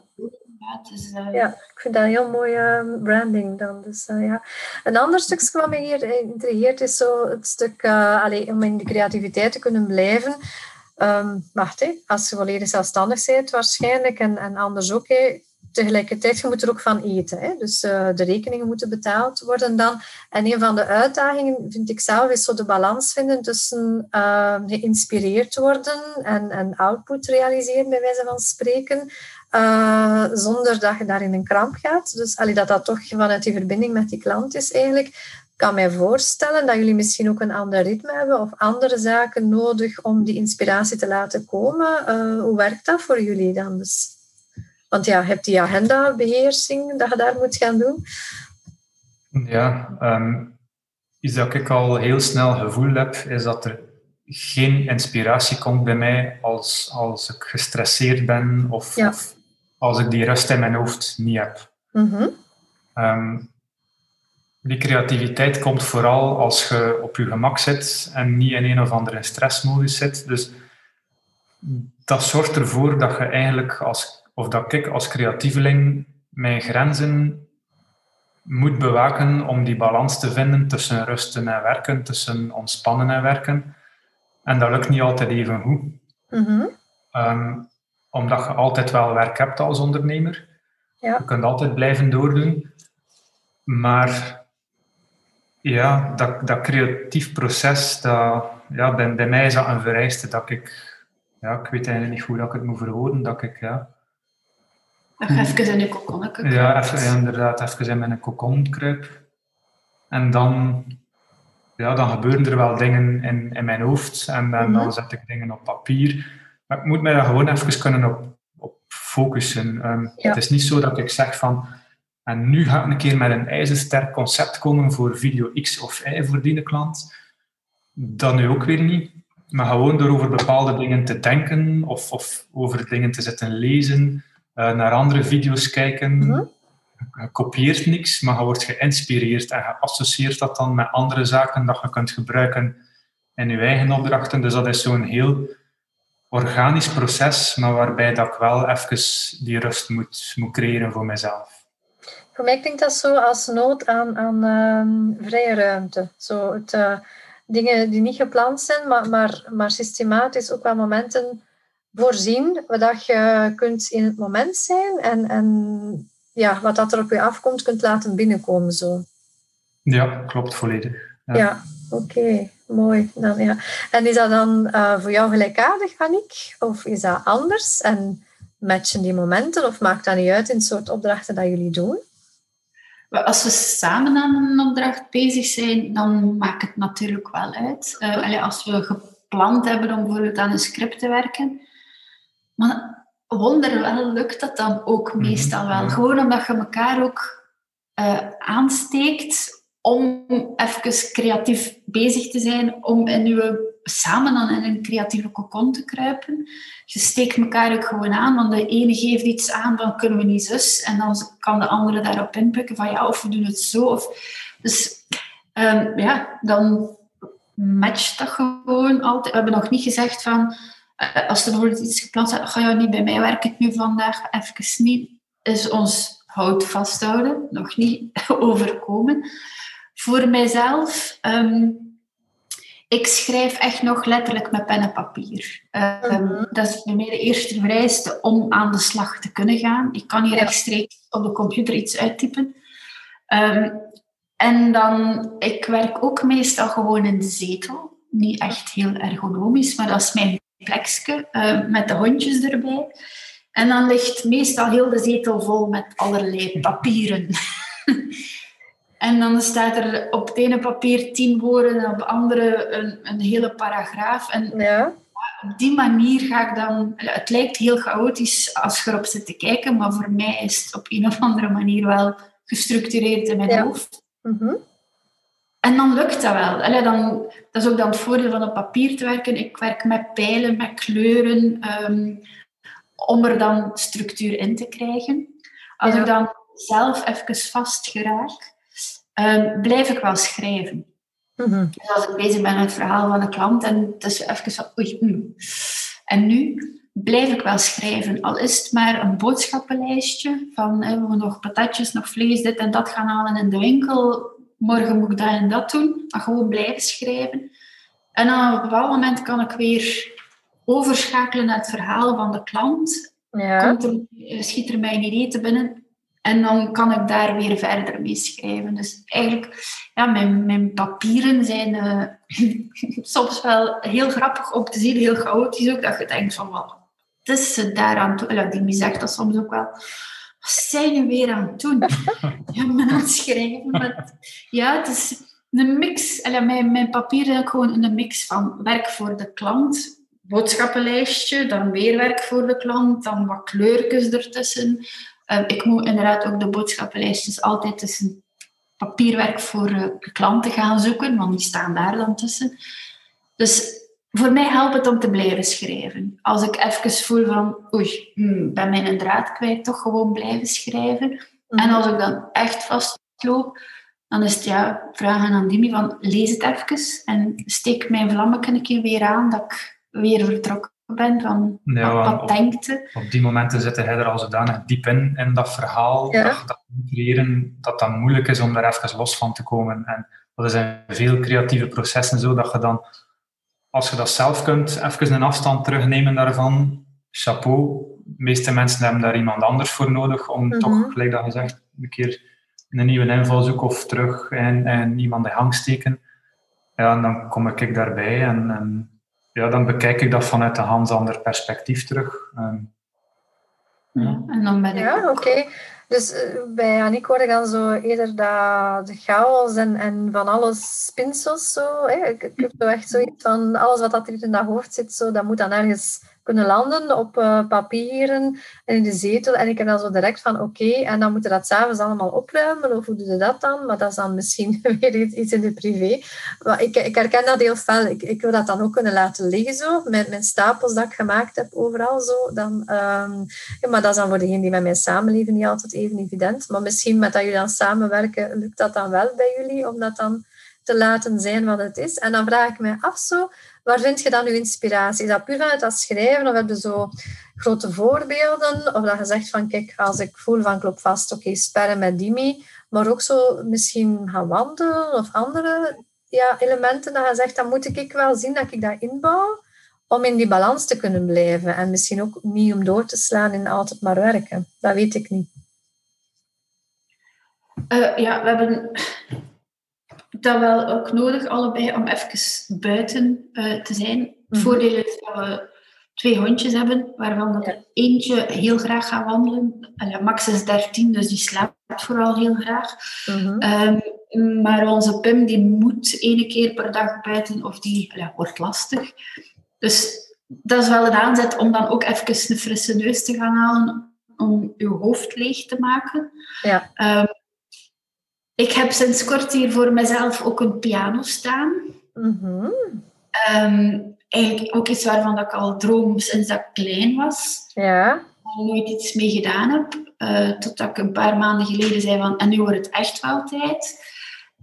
is, uh... ja, ik vind dat een heel mooie ehm, branding dan. Dus, uh, ja. Een ander stuk wat me hier intrigeert is zo het stuk uh, allee, om in de creativiteit te kunnen blijven. Um, wacht, als je volledig zelfstandig bent waarschijnlijk en, en anders ook. Hè, tegelijkertijd, je moet er ook van eten. Hè? Dus de rekeningen moeten betaald worden dan. En een van de uitdagingen, vind ik zelf, is zo de balans vinden tussen uh, geïnspireerd worden en, en output realiseren, bij wijze van spreken. Uh, zonder dat je daar in een kramp gaat. Dus allee, dat dat toch vanuit die verbinding met die klant is eigenlijk. Ik kan mij voorstellen dat jullie misschien ook een ander ritme hebben of andere zaken nodig om die inspiratie te laten komen. hoe werkt dat voor jullie dan? Dus want ja, je hebt die agendabeheersing dat je daar moet gaan doen. Ja, um, iets dat ik al heel snel gevoel heb, is dat er geen inspiratie komt bij mij als, als ik gestresseerd ben of, of als ik die rust in mijn hoofd niet heb. Ehm, die creativiteit komt vooral als je op je gemak zit en niet in een of andere stressmodus zit. Dus dat zorgt ervoor dat je eigenlijk als of dat ik als creatieveling mijn grenzen moet bewaken om die balans te vinden tussen rusten en werken, tussen ontspannen en werken. En dat lukt niet altijd even goed. Mhm. Ehm, omdat je altijd wel werk hebt als ondernemer. Ja. Je kunt altijd blijven doordoen. Maar ja, dat, dat creatief proces, dat, ja, bij, bij mij is dat een vereiste dat ik... Ja, ik weet eigenlijk niet hoe dat ik het moet verwoorden, dat ik... Ja, Even in een kokon Ja, even, inderdaad, even in mijn kokon kruip. En dan, ja, dan gebeuren er wel dingen in, in mijn hoofd en, dan mhm. zet ik dingen op papier. Maar ik moet mij daar gewoon even kunnen op, op focussen. Ehm, het is niet zo dat ik zeg van, en nu ga ik een keer met een ijzersterk concept komen voor video X of Y voor die klant. Dat nu ook weer niet. Maar gewoon door over bepaalde dingen te denken of, of over dingen te zitten lezen, uh, naar andere video's kijken. Mhm. Je kopieert niks, maar je wordt geïnspireerd en je associeert dat dan met andere zaken dat je kunt gebruiken in je eigen opdrachten. Dus dat is zo'n heel organisch proces, maar waarbij dat ik wel even die rust moet, moet creëren voor mezelf. Voor mij klinkt dat zo als nood aan, aan ehm, vrije ruimte. Zo het, uh, dingen die niet gepland zijn, maar, maar, maar systematisch ook wel momenten voorzien, waar je kunt in het moment zijn en, en ja, wat dat er op je afkomt, kunt laten binnenkomen. Zo. Ja, klopt volledig. Ja, ja oké, mooi. Dan, ja. En is dat dan uh, voor jou gelijkaardig, Annick? Of is dat anders? En matchen die momenten? Of maakt dat niet uit in het soort opdrachten dat jullie doen? Als we samen aan een opdracht bezig zijn, dan maakt het natuurlijk wel uit. Uh, als we gepland hebben om bijvoorbeeld aan een script te werken, maar wonder wel lukt dat dan ook mhm. meestal wel. Gewoon omdat je elkaar ook uh, aansteekt om even creatief bezig te zijn, om in uw, samen dan in een creatieve cocon te kruipen. Je steekt elkaar ook gewoon aan, want de ene geeft iets aan, dan kunnen we niet zus, en dan kan de andere daarop inpikken van ja, of we doen het zo. Dus um, ja, dan matcht dat gewoon altijd. We hebben nog niet gezegd van, uh, als er bijvoorbeeld iets gepland staat, ga je niet bij mij werken nu vandaag, even niet, is ons hout vasthouden, nog niet overkomen. Voor mijzelf, um, ik schrijf echt nog letterlijk met pen en papier. Um, Dat is bij mij de eerste vereiste om aan de slag te kunnen gaan. Ik kan hier rechtstreeks op de computer iets uittypen. Um, en dan, ik werk ook meestal gewoon in de zetel. Niet echt heel ergonomisch, maar dat is mijn plekje uh, met de hondjes erbij. En dan ligt meestal heel de zetel vol met allerlei papieren. En dan staat er op het ene papier tien woorden en op het andere een, een hele paragraaf. En ja. op die manier ga ik dan... Het lijkt heel chaotisch als je erop zit te kijken, maar voor mij is het op een of andere manier wel gestructureerd in mijn hoofd. Mhm. En dan lukt dat wel. Allee, dan, dat is ook dan het voordeel van op papier te werken. Ik werk met pijlen, met kleuren, ehm, om er dan structuur in te krijgen. Als ik dan zelf even vast geraak, um, blijf ik wel schrijven. Mm Dus als ik bezig ben met het verhaal van de klant en het is even van oei, mm. En nu blijf ik wel schrijven. Al is het maar een boodschappenlijstje van we moeten nog patatjes, nog vlees, dit en dat gaan halen in de winkel. Morgen moet ik dat en dat doen. Maar gewoon blijven schrijven. En dan op een bepaald moment kan ik weer overschakelen naar het verhaal van de klant. Ja. Komt er, schiet er mij een idee te binnen en dan kan ik daar weer verder mee schrijven. Dus eigenlijk, ja, mijn, mijn papieren zijn uh, soms wel heel grappig om te zien, heel chaotisch ook. Dat je denkt van, wat is ze daaraan toe? Ja, die zegt dat soms ook wel. Wat zijn je weer aan het doen? ja, men aan het schrijven. Ja, het is een mix. Mijn, mijn papieren is gewoon een mix van werk voor de klant, boodschappenlijstje, dan weer werk voor de klant, dan wat kleurtjes ertussen, Ehm, ik moet inderdaad ook de boodschappenlijstjes altijd tussen papierwerk voor uh, klanten gaan zoeken, want die staan daar dan tussen. Dus voor mij helpt het om te blijven schrijven. Als ik even voel van, oei, hmm, ben mijn draad kwijt, toch gewoon blijven schrijven. En mhm. als ik dan echt vastloop, dan is het ja, vragen aan Dimi van, lees het even en steek mijn vlammetje een keer weer aan, dat ik weer vertrokken bent, van wat, op, denkt Op die momenten zit hij er al zodanig diep in, in dat verhaal, dat, dat creëren, dat dat moeilijk is om daar even los van te komen. En dat is in veel creatieve processen zo, dat je dan, als je dat zelf kunt, even een afstand terugnemen daarvan, chapeau. De meeste mensen hebben daar iemand anders voor nodig om mhm. toch, gelijk dat gezegd, een keer een nieuwe invalshoek of terug en, en iemand de hang steken. Ja, en dan kom ik daarbij en, en ja, dan bekijk ik dat vanuit een hans ander perspectief terug. Um, ja. En dan ben ik... Ja, oké. Dus uh, bij Annick hoor ik dan zo eerder dat de chaos en, en van alles spinsels zo. Hè? Ik, ik heb zo echt zoiets van alles wat dat er in dat hoofd zit, zo, dat moet dan ergens kunnen landen op uh, papieren en in de zetel. En ik heb dan zo direct van oké, en dan moeten we dat s'avonds allemaal opruimen. Of hoe doe je dat dan? Maar dat is dan misschien weer iets in de privé. Maar ik, ik herken dat heel fel. Ik, ik wil dat dan ook kunnen laten liggen zo, met mijn stapels dat ik gemaakt heb overal zo. Dan, um, ja, maar dat is dan voor degenen die met mij samenleven niet altijd even evident. Maar misschien met dat jullie dan samenwerken, lukt dat dan wel bij jullie, om dat dan te laten zijn wat het is. En dan vraag ik mij af zo, waar vind je dan je inspiratie? Is dat puur vanuit dat schrijven of heb je zo grote voorbeelden? Of dat je zegt van, kijk, als ik voel van klopt vast, oké, sperren met die mee. Maar ook zo misschien gaan wandelen of andere ja, elementen dat je zegt, dan moet ik wel zien dat ik dat inbouw om in die balans te kunnen blijven. En misschien ook niet om door te slaan in altijd maar werken. Dat weet ik niet. Uh, ja, we hebben dat wel ook nodig, allebei, om even buiten uh, te zijn. Het mm voordeel is dat we twee hondjes hebben, waarvan dat er eentje heel graag gaat wandelen. Max is 13, dus die slaapt vooral heel graag. Mm um, maar onze Pim die moet ene keer per dag buiten, of die wordt lastig. Dus dat is wel een aanzet om dan ook even een frisse neus te gaan halen om je hoofd leeg te maken. Ja. Um, ik heb sinds kort hier voor mezelf ook een piano staan. Mm um, eigenlijk ook iets waarvan ik al droom sinds dat ik klein was. Ja. Al nooit iets mee gedaan heb. Uh, totdat ik een paar maanden geleden zei van, en nu wordt het echt wel tijd.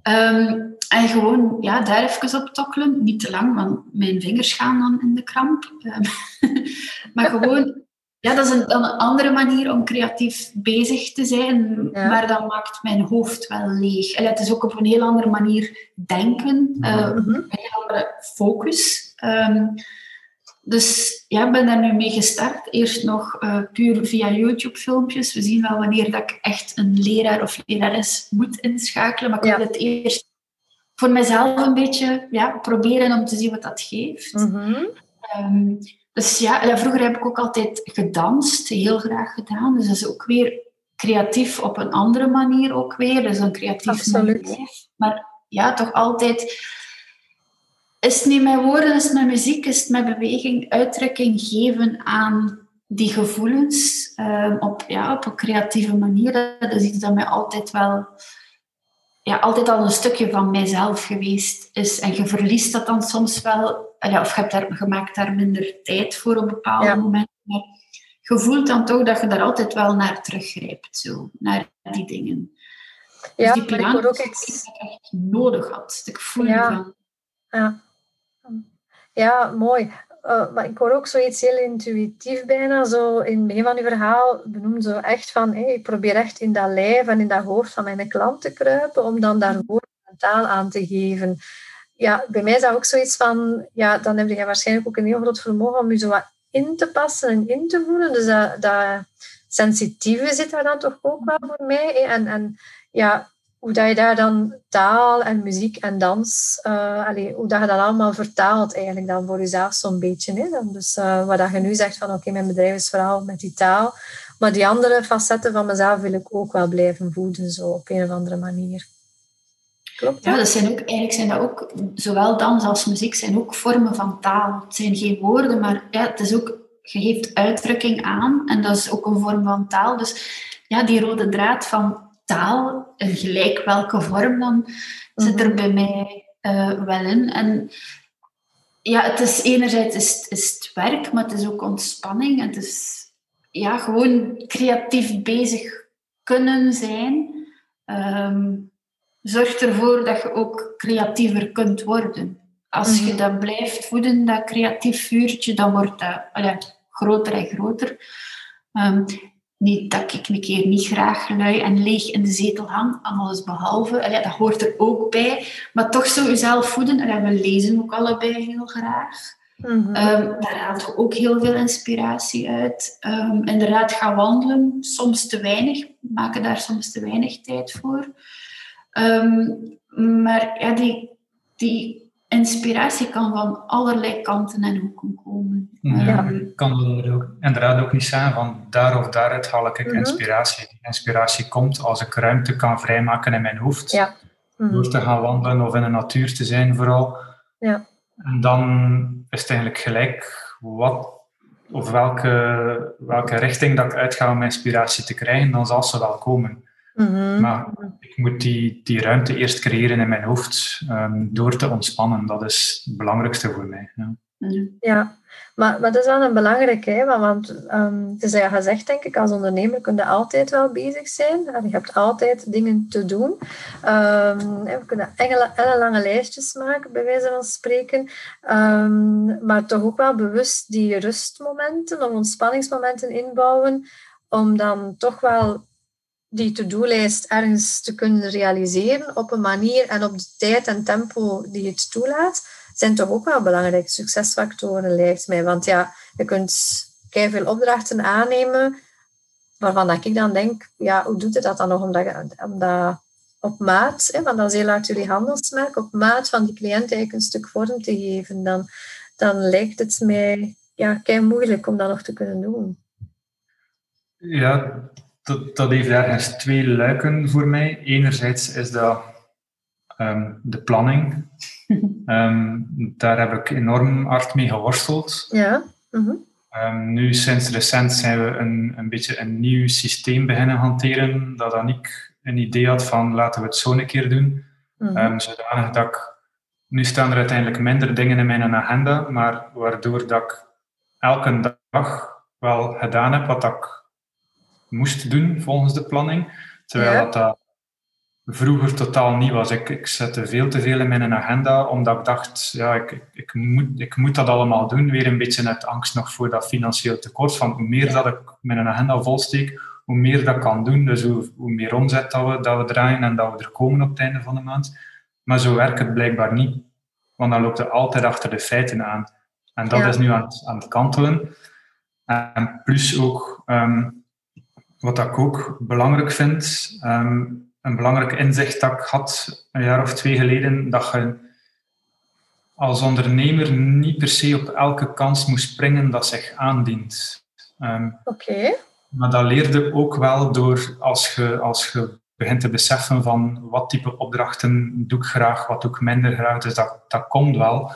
Um, en gewoon ja, daar even op tokkelen. Niet te lang, want mijn vingers gaan dan in de kramp. Um, maar gewoon, ja, dat is een, dan een andere manier om creatief bezig te zijn. Maar dat maakt mijn hoofd wel leeg. En het is ook op een heel andere manier denken. Uh, Een heel andere focus. Um, dus ja, ik ben daar nu mee gestart. Eerst nog uh, puur via YouTube-filmpjes. We zien wel wanneer dat ik echt een leraar of lerares moet inschakelen. Maar ik wil het eerst voor mezelf een beetje ja, proberen om te zien wat dat geeft. Mm um, dus ja, vroeger heb ik ook altijd gedanst, heel graag gedaan. Dus dat is ook weer creatief op een andere manier ook weer. Dus een creatief Absoluut. Maar ja, toch altijd is het niet met woorden, is het met muziek, is het met beweging, uitdrukking geven aan die gevoelens um, op, ja, op een creatieve manier. Dat is iets dat mij altijd wel, ja, altijd al een stukje van mijzelf geweest is. En je verliest dat dan soms wel, ja, of je, hebt daar, je maakt daar minder tijd voor op bepaalde ja. momenten. Maar je voelt dan toch dat je daar altijd wel naar teruggrijpt, zo, naar die dingen. Dus ja, dus die piano, ik ook iets... ik echt nodig had. Ik voel ja. van... Ja. Ja, mooi. Uh, maar ik hoor ook zoiets heel intuïtief bijna, zo in het begin van uw verhaal benoem zo echt van, ik probeer echt in dat lijf en in dat hoofd van mijn klant te kruipen, om dan daar woord en taal aan te geven. Ja, bij mij is dat ook zoiets van, ja, dan heb je waarschijnlijk ook een heel groot vermogen om je zo wat in te passen en in te voelen. Dus dat, dat sensitieve zit daar dan toch ook wel voor mij. En, en ja, hoe dat je daar dan taal en muziek en dans, uh, allee, hoe dat je dat allemaal vertaalt eigenlijk dan voor jezelf zo'n beetje. Hè? Dan dus uh, wat dat je nu zegt van oké, okay, mijn bedrijf is vooral met die taal, maar die andere facetten van mezelf wil ik ook wel blijven voeden, zo op een of andere manier. Klopt Ja, dat zijn ook, eigenlijk zijn dat ook, zowel dans als muziek zijn ook vormen van taal. Het zijn geen woorden, maar ja, het is ook, je geeft uitdrukking aan en dat is ook een vorm van taal. Dus ja, die rode draad van taal, in gelijk welke vorm dan, zit er mhm. bij mij uh, wel in. En ja, het is enerzijds is, is het werk, maar het is ook ontspanning. Het is ja, gewoon creatief bezig kunnen zijn. Um, zorgt ervoor dat je ook creatiever kunt worden. Als je mhm. dat blijft voeden, dat creatief vuurtje, dan wordt dat groter en groter. Um, niet dat ik een keer niet graag lui en leeg in de zetel hang, alles behalve. Allee, dat hoort er ook bij. Maar toch zo jezelf voeden. Allee, we lezen ook allebei heel graag. Mm -hmm. um, daar haalt je ook heel veel inspiratie uit. Um, inderdaad, gaan wandelen, soms te weinig. maken daar soms te weinig tijd voor. Um, maar ja, die, die inspiratie kan van allerlei kanten en hoeken komen. Ja, um, kan ook, inderdaad ook niet zijn van daar of daaruit haal ik mhm. inspiratie. Die inspiratie komt als ik ruimte kan vrijmaken in mijn hoofd. Ja. Mhm. Door te gaan wandelen of in de natuur te zijn vooral. Ja. En dan is het eigenlijk gelijk wat of welke, welke richting dat ik uitga om inspiratie te krijgen, dan zal ze wel komen. Mhm. Maar ik moet die, die ruimte eerst creëren in mijn hoofd um, door te ontspannen. Dat is het belangrijkste voor mij. Ja. Ja, maar, maar dat is wel een belangrijke, hè? want um, het is ja gezegd, denk ik, als ondernemer kun je altijd wel bezig zijn. Je hebt altijd dingen te doen. Um, we kunnen lange lijstjes maken, bij wijze van spreken. Um, maar toch ook wel bewust die rustmomenten of ontspanningsmomenten inbouwen, om dan toch wel die to-do-lijst ergens te kunnen realiseren op een manier en op de tijd en tempo die het toelaat zijn toch ook wel belangrijke succesfactoren, lijkt mij. Want ja, je kunt veel opdrachten aannemen waarvan dat ik dan denk, ja, hoe doet het dat dan nog? Omdat, omdat op maat, hè, want dat is heel hard jullie handelsmerk, op maat van die cliënt eigenlijk een stuk vorm te geven, dan, dan lijkt het mij ja, kei moeilijk om dat nog te kunnen doen. Ja, dat, dat heeft ergens twee luiken voor mij. Enerzijds is dat um, de planning. Ehm, daar heb ik enorm hard mee geworsteld. Ja. Mhm. Ehm, nu, sinds recent, zijn we een, een beetje een nieuw systeem beginnen hanteren. Dat dan ik een idee had van laten we het zo een keer doen. Mm zodanig dat ik. Nu staan er uiteindelijk minder dingen in mijn agenda, maar waardoor dat ik elke dag wel gedaan heb wat ik moest doen volgens de planning. Terwijl dat vroeger totaal niet was. Ik, ik zette veel te veel in mijn agenda, omdat ik dacht, ja, ik, ik, moet, ik moet dat allemaal doen. Weer een beetje uit angst nog voor dat financieel tekort. Van hoe meer dat ik mijn agenda volsteek, hoe meer dat kan doen. Dus hoe, hoe meer omzet dat we, dat we draaien en dat we er komen op het einde van de maand. Maar zo werkt het blijkbaar niet. Want dan loopt het altijd achter de feiten aan. En dat is nu aan het, aan het kantelen. En plus ook, ehm, wat ik ook belangrijk vind, ehm, een belangrijk inzicht dat ik had een jaar of twee geleden, dat je als ondernemer niet per se op elke kans moet springen dat zich aandient. Um, Oké. Maar dat leerde ook wel door als je, als je begint te beseffen van wat type opdrachten doe ik graag, wat doe ik minder graag. Dus dat, dat komt wel.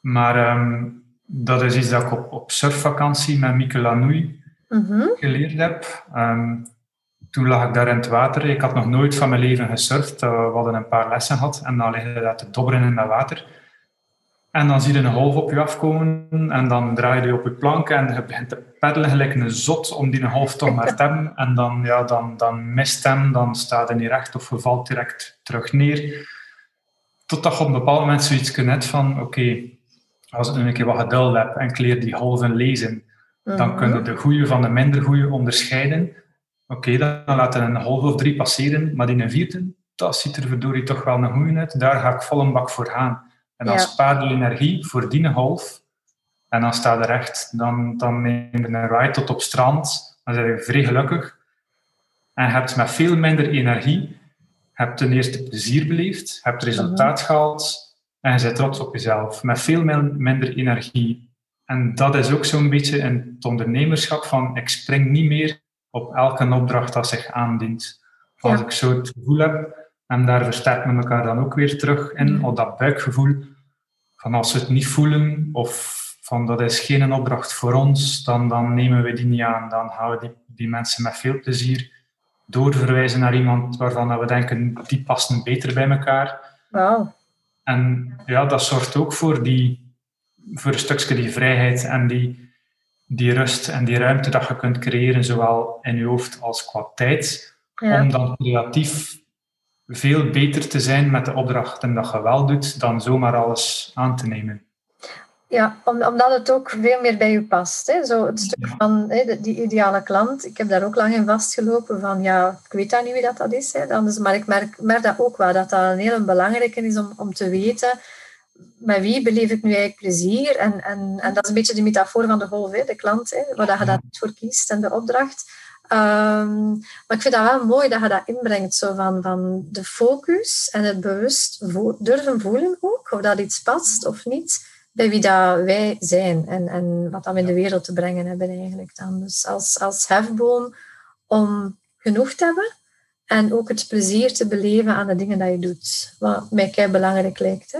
Maar um, dat is iets dat ik op, op surfvakantie met Mieke Lanouille mm geleerd heb. Um, toen lag ik daar in het water. Ik had nog nooit van mijn leven gesurfd. Eh, we hadden een paar lessen gehad en dan lig je daar te dobberen in dat water. En dan zie je een golf op je afkomen en dan draai je op je plank en je begint te peddelen gelijk een zot om die golf toch te hebben. En dan, ja, dan, dan mist hem, dan staat hij niet recht of je valt direct terug neer. Totdat je op een bepaald moment zoiets kunt van, oké, als ik nu een keer wat geduld heb en kleer die golven lezen, dan mhm. kunnen de goede van de minder goede onderscheiden. Oké, dan laten we een half of drie passeren, maar in een vierde, dat ziet er verdorie toch wel een goede uit. Daar ga ik vol een bak voor gaan. En dan ja. spaar je energie voor die half. En dan sta je recht. Dan, dan neem je een ride tot op strand. Dan ben je vrij gelukkig. En je hebt met veel minder energie, hebt ten eerste plezier beleefd, hebt resultaat mhm. gehaald en je bent trots op jezelf. Met veel minder energie. En dat is ook zo'n beetje in het ondernemerschap van ik spring niet meer op elke opdracht dat zich aandient. Als ik zo het gevoel heb, en daar versterken we elkaar dan ook weer terug in, op dat buikgevoel, van als we het niet voelen, of van dat is geen opdracht voor ons, dan, dan nemen we die niet aan. Dan gaan we die, die mensen met veel plezier doorverwijzen naar iemand waarvan we denken, die passen beter bij elkaar. Wow. En ja, dat zorgt ook voor, die, voor een stukje die vrijheid en die, die rust en die ruimte dat je kunt creëren, zowel in je hoofd als qua tijd, om dan creatief veel beter te zijn met de opdrachten dat je wel doet, dan zomaar alles aan te nemen. Ja, omdat het ook veel meer bij je past. Hè? Zo het stuk van hè, die ideale klant. Ik heb daar ook lang in vastgelopen van, ja, ik weet dan niet wie dat, dat is. Hè, dan maar ik merk, merk dat ook wel, dat dat een heel belangrijke is om, om te weten met wie beleef ik nu eigenlijk plezier? En, en, en dat is een beetje de metafoor van de golf, hè, de klant, hè, waar je dat voor kiest en de opdracht. Um, maar ik vind dat wel mooi dat je dat inbrengt, zo van, van de focus en het bewust durven voelen ook, of dat iets past of niet, bij wie dat wij zijn en, en wat we in de wereld te brengen hebben eigenlijk dan. Dus als, als hefboom om genoeg te hebben en ook het plezier te beleven aan de dingen dat je doet, wat mij kei belangrijk lijkt. Hè.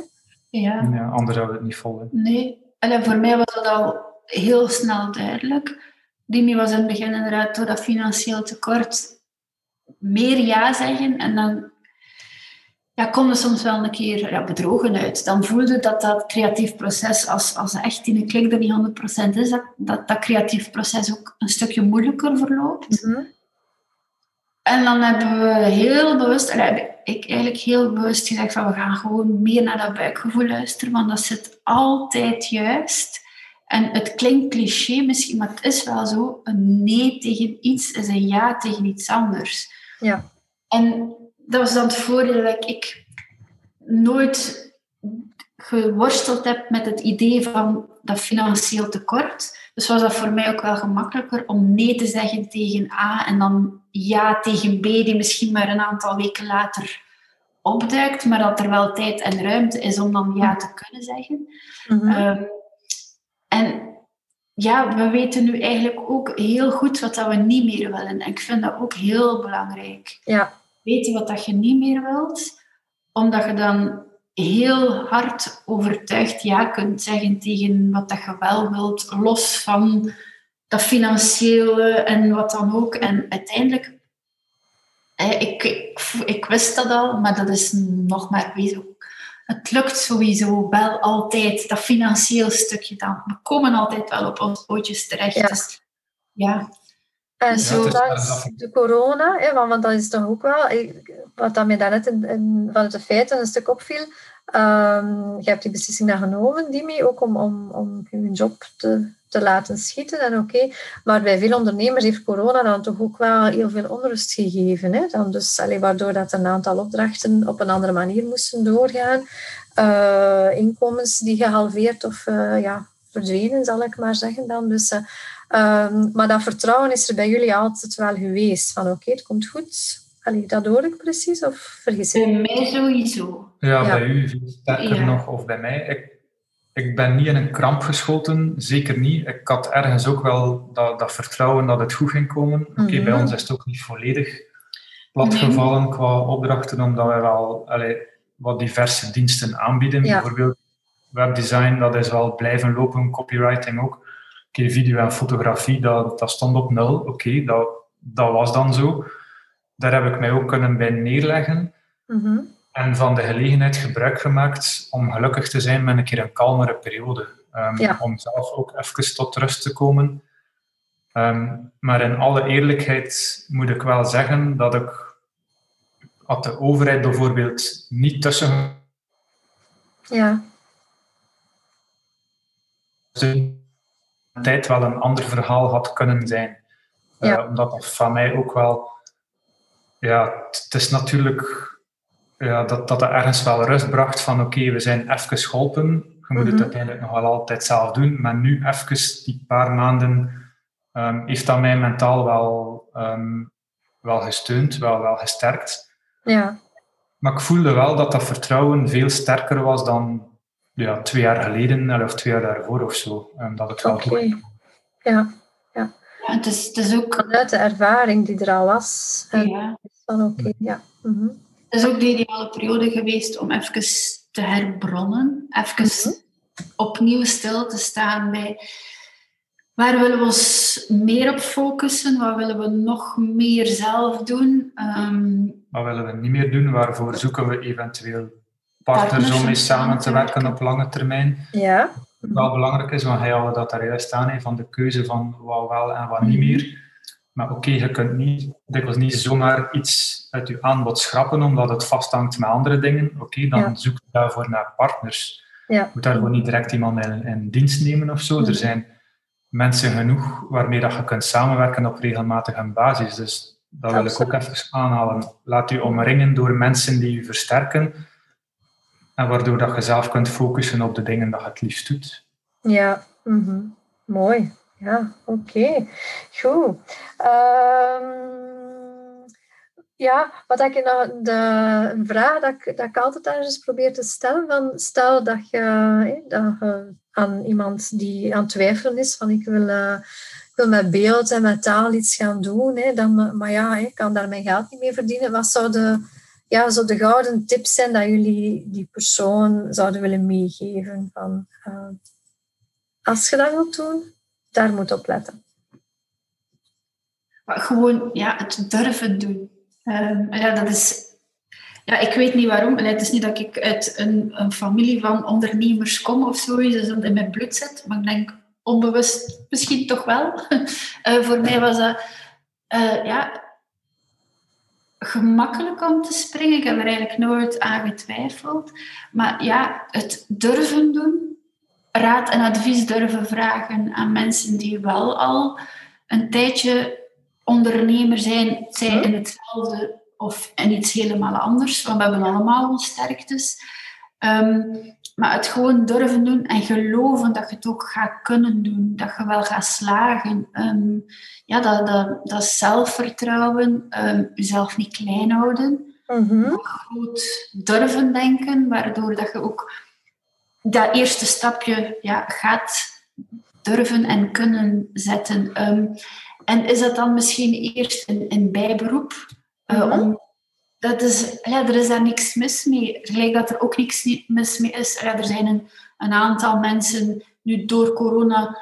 Ja. ja anderen houden het niet vol. Nee. En voor mij was dat al heel snel duidelijk. Dimi was in het begin inderdaad door dat financieel tekort meer ja zeggen. En dan ja, kom er soms wel een keer ja, bedrogen uit. Dan voelde dat dat creatief proces, als, als echt in een klik er niet 100% is, dat, dat dat creatief proces ook een stukje moeilijker verloopt. Mhm. En dan hebben we heel bewust, en heb ik eigenlijk heel bewust gezegd van we gaan gewoon meer naar dat buikgevoel luisteren, want dat zit altijd juist. En het klinkt cliché misschien, maar het is wel zo. Een nee tegen iets is een ja tegen iets anders. Ja. En dat was dan het voordeel dat ik nooit geworsteld heb met het idee van dat financieel tekort. Dus was dat voor mij ook wel gemakkelijker om nee te zeggen tegen A en dan ja tegen B, die misschien maar een aantal weken later opduikt, maar dat er wel tijd en ruimte is om dan ja te kunnen zeggen. Mhm. Ehm, en ja, we weten nu eigenlijk ook heel goed wat dat we niet meer willen. En ik vind dat ook heel belangrijk. Ja. Weten wat dat je niet meer wilt, omdat je dan heel hard overtuigd ja kunt zeggen tegen wat dat je wel wilt, los van dat financiële en wat dan ook. En uiteindelijk, ik, ik, ik wist dat al, maar dat is nog maar wezen. Het lukt sowieso wel altijd, dat financieel stukje dan. We komen altijd wel op ons pootjes terecht. Ja. Dus, ja. En zo de corona, hè, want, want dat is toch ook wel, wat dat mij daarnet in, in, vanuit de feiten een stuk opviel, Um, je hebt die beslissing dan genomen, Dimi, ook om, om, om je job te, te laten schieten. En oké, Maar bij veel ondernemers heeft corona dan toch ook wel heel veel onrust gegeven. Hè? Dan dus, allee, waardoor dat een aantal opdrachten op een andere manier moesten doorgaan. Uh, inkomens die gehalveerd of uh, ja, verdwenen, zal ik maar zeggen dan. Dus, uh, um, maar dat vertrouwen is er bij jullie altijd wel geweest. Van oké, het komt goed, Allee, dat hoor ik precies, of vergis ik? Bij mij sowieso. Ja, bij u veel sterker nog, of bij mij. Ik, ik ben niet in een kramp geschoten, zeker niet. Ik had ergens ook wel dat, dat vertrouwen dat het goed ging komen. Oké, bij mhm. ons is het ook niet volledig platgevallen qua opdrachten, omdat we wel allee, wat diverse diensten aanbieden. Bijvoorbeeld webdesign, dat is wel blijven lopen, copywriting ook. Oké, video en fotografie, dat, dat stond op nul. Oké, dat, dat was dan zo daar heb ik mij ook kunnen bij neerleggen. Mhm. En van de gelegenheid gebruik gemaakt om gelukkig te zijn met een keer een kalmere periode. Um, Om zelf ook even tot rust te komen. Ehm, maar in alle eerlijkheid moet ik wel zeggen dat ik had de overheid bijvoorbeeld niet tussen. Ja. De tijd wel een ander verhaal had kunnen zijn. Ja. Uh, omdat dat van mij ook wel ja, het is natuurlijk ja, dat, dat ergens wel rust bracht van oké, we zijn even geholpen. Je moet het mhm. uiteindelijk nog wel altijd zelf doen. Maar nu even die paar maanden um, heeft dat mij mentaal wel, um, wel gesteund, wel, wel gesterkt. Ja. Maar ik voelde wel dat dat vertrouwen veel sterker was dan ja, twee jaar geleden of twee jaar daarvoor of zo. Um, dat het wel okay. Ja. het is, het is ook... Vanuit de ervaring die er al was. Ja dan oké, ja. Mhm. Het is ook de ideale periode geweest om even te herbronnen, even mhm. opnieuw stil te staan bij waar willen we ons meer op focussen, wat willen we nog meer zelf doen. Um, wat willen we niet meer doen, waarvoor zoeken we eventueel partners, om mee samen te werken op lange termijn. Ja. Wat wel belangrijk is, want hij had dat daar juist aan, van de keuze van wat wel en wat niet mhm. meer. Maar oké, je kunt niet, dikwijls niet zomaar iets uit je aanbod schrappen omdat het vasthangt met andere dingen. Oké, dan zoek je daarvoor naar partners. Ja. Je moet daar gewoon niet direct iemand in, in dienst nemen of zo. Er mm. zijn mensen genoeg waarmee dat je kunt samenwerken op regelmatige basis. Dus dat wil ik ook even aanhalen. Laat je omringen door mensen die je versterken en waardoor dat je zelf kunt focussen op de dingen dat je het liefst doet. Ja, mm mooi. Ja, oké. Goed. Um, ja, wat ik nog, de, een vraag dat ik, dat ik altijd probeer te stellen, van stel dat je, dat je aan iemand die aan het twijfelen is, van ik wil, uh, wil met beeld en met taal iets gaan doen, dan, maar ja, ik kan daar mijn geld niet mee verdienen. Wat zouden ja, zo de gouden tips zijn dat jullie die persoon zouden willen meegeven? Van, uh, als je dat wilt doen, daar moet op letten? gewoon ja, het durven doen. Um, ja, dat is ja, ik weet niet waarom. het is niet dat ik uit een, een familie van ondernemers kom of zo, dus dat in mijn bloed zit. Maar ik denk onbewust misschien toch wel. uh, voor mij was dat uh, ja, gemakkelijk om te springen. Ik heb er eigenlijk nooit aan getwijfeld. Maar ja, het durven doen, raad en advies durven vragen aan mensen die wel al een tijdje ondernemer zijn, zij in hetzelfde of in iets helemaal anders, want we hebben allemaal onze sterktes. Ehm, maar het gewoon durven doen en geloven dat je het ook gaat kunnen doen, dat je wel gaat slagen. Um, ja, dat, dat, dat zelfvertrouwen, um, jezelf niet klein houden, mm goed durven denken, waardoor dat je ook dat eerste stapje ja, gaat durven en kunnen zetten. en is dat dan misschien eerst een, een bijberoep? Uh, om dat is, ja, er is daar niks mis mee. Gelijk dat er ook niks mis mee is. Ja, er zijn een, een aantal mensen nu door corona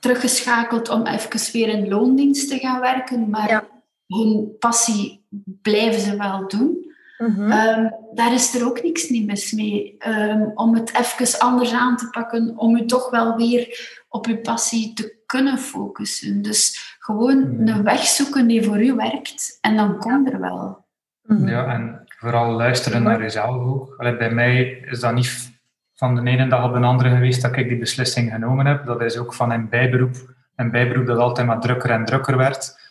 teruggeschakeld om even weer in loondienst te gaan werken, maar hun passie blijven ze wel doen. Mm daar is er ook niks niet mis mee. Um, om het even anders aan te pakken, om u toch wel weer op uw passie te kunnen focussen. Dus gewoon mhm. een weg zoeken die voor u werkt en dan komt er wel. Mhm. Ja, en vooral luisteren naar jezelf ook. Allee, bij mij is dat niet van de ene dag op de andere geweest dat ik die beslissing genomen heb. Dat is ook van een bijberoep. Een bijberoep dat altijd maar drukker en drukker werd.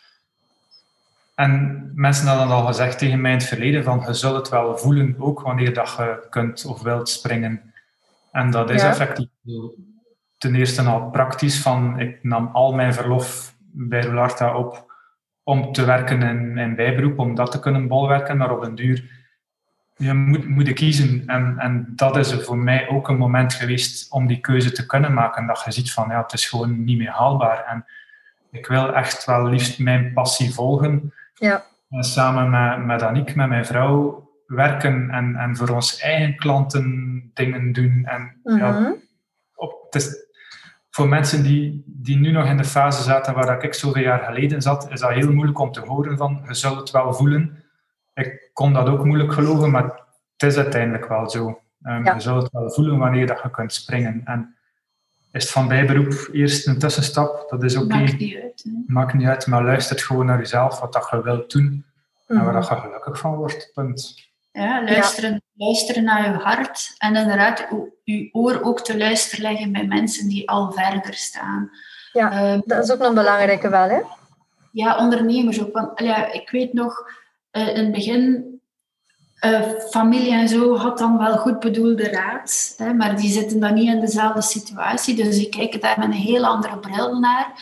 En mensen hadden al gezegd tegen mij in het verleden van je zult het wel voelen ook wanneer dat je kunt of wilt springen. En dat is effectief ten eerste al praktisch van ik nam al mijn verlof bij Roularta op om te werken in, in bijberoep, om dat te kunnen bolwerken, maar op een duur je moet, moet kiezen. En, en dat is voor mij ook een moment geweest om die keuze te kunnen maken. Dat je ziet van, ja, het is gewoon niet meer haalbaar. En ik wil echt wel liefst mijn passie volgen. Ja. En samen met, met Aniek, met mijn vrouw, werken en, en voor ons eigen klanten dingen doen. En ja, mhm. op, het is, voor mensen die, die nu nog in de fase zaten waar ik zoveel jaar geleden zat, is dat heel moeilijk om te horen van, je zult het wel voelen. Ik kon dat ook moeilijk geloven, maar het is uiteindelijk wel zo. Um, Je zult het wel voelen wanneer dat je kunt springen. En is het van bijberoep eerst een tussenstap, dat is oké. Okay. Maakt niet uit. Maakt niet uit, maar luister gewoon naar jezelf, wat dat je wilt doen en waar dat je gelukkig van wordt. Punt. Ja, luisteren, luisteren naar je hart en inderdaad je oor ook te luisteren leggen bij mensen die al verder staan. Ja, ehm, dat is ook nog een belangrijke wel, hè? Ja, ondernemers ook. Want ja, ik weet nog, uh, in het begin, uh, familie en zo had dan wel goed bedoelde raad, hè, maar die zitten dan niet in dezelfde situatie. Dus die kijken daar met een heel andere bril naar,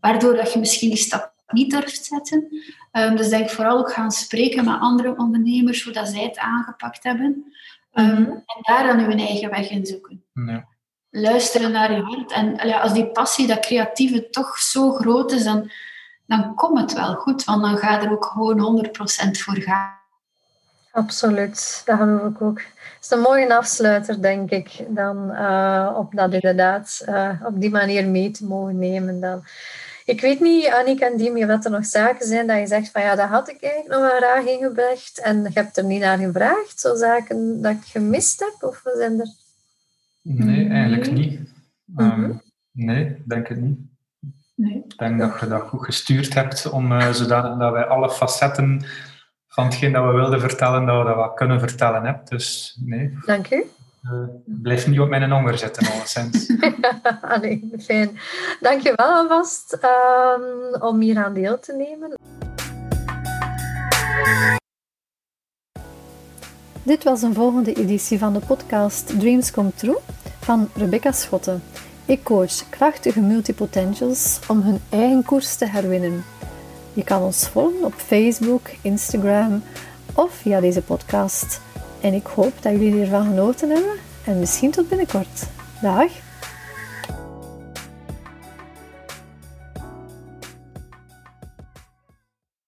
waardoor dat je misschien die stap niet durft zetten. Um, dus denk vooral ook gaan spreken met andere ondernemers, hoe dat zij het aangepakt hebben. Um, En daar dan uw eigen weg in zoeken. Ja. Luisteren naar je hart. En ja, als die passie, dat creatieve toch zo groot is, dan, dan komt het wel goed. Want dan gaat er ook gewoon 100% voor gaan. Absoluut, dat geloof ik ook. Het is een mooie afsluiter, denk ik, dan uh, op dat inderdaad uh, op die manier mee te mogen nemen. Dan. Ik weet niet, Annika en Diem, wat er nog zaken zijn dat je zegt van ja, dat had ik eigenlijk nog wel graag ingebracht en je hebt er niet naar gevraagd, zo zaken dat ik gemist heb, of zijn er? Nee, eigenlijk niet. Um, nee, denk het niet. Nee. Ik denk dat je dat goed gestuurd hebt, om, uh, zodat dat wij alle facetten van hetgeen dat we wilden vertellen, dat we dat wat kunnen vertellen. Hè. Dus nee. Dank u. Uh, blijf niet op mijn honger zitten, alleszins. Allee, fijn. Dank je wel alvast um, om hier aan deel te nemen. Dit was een volgende editie van de podcast Dreams Come True van Rebecca Schotten. Ik coach krachtige multipotentials om hun eigen koers te herwinnen. Je kan ons volgen op Facebook, Instagram of via deze podcast. En ik hoop dat jullie ervan genoten hebben en misschien tot binnenkort. Dag!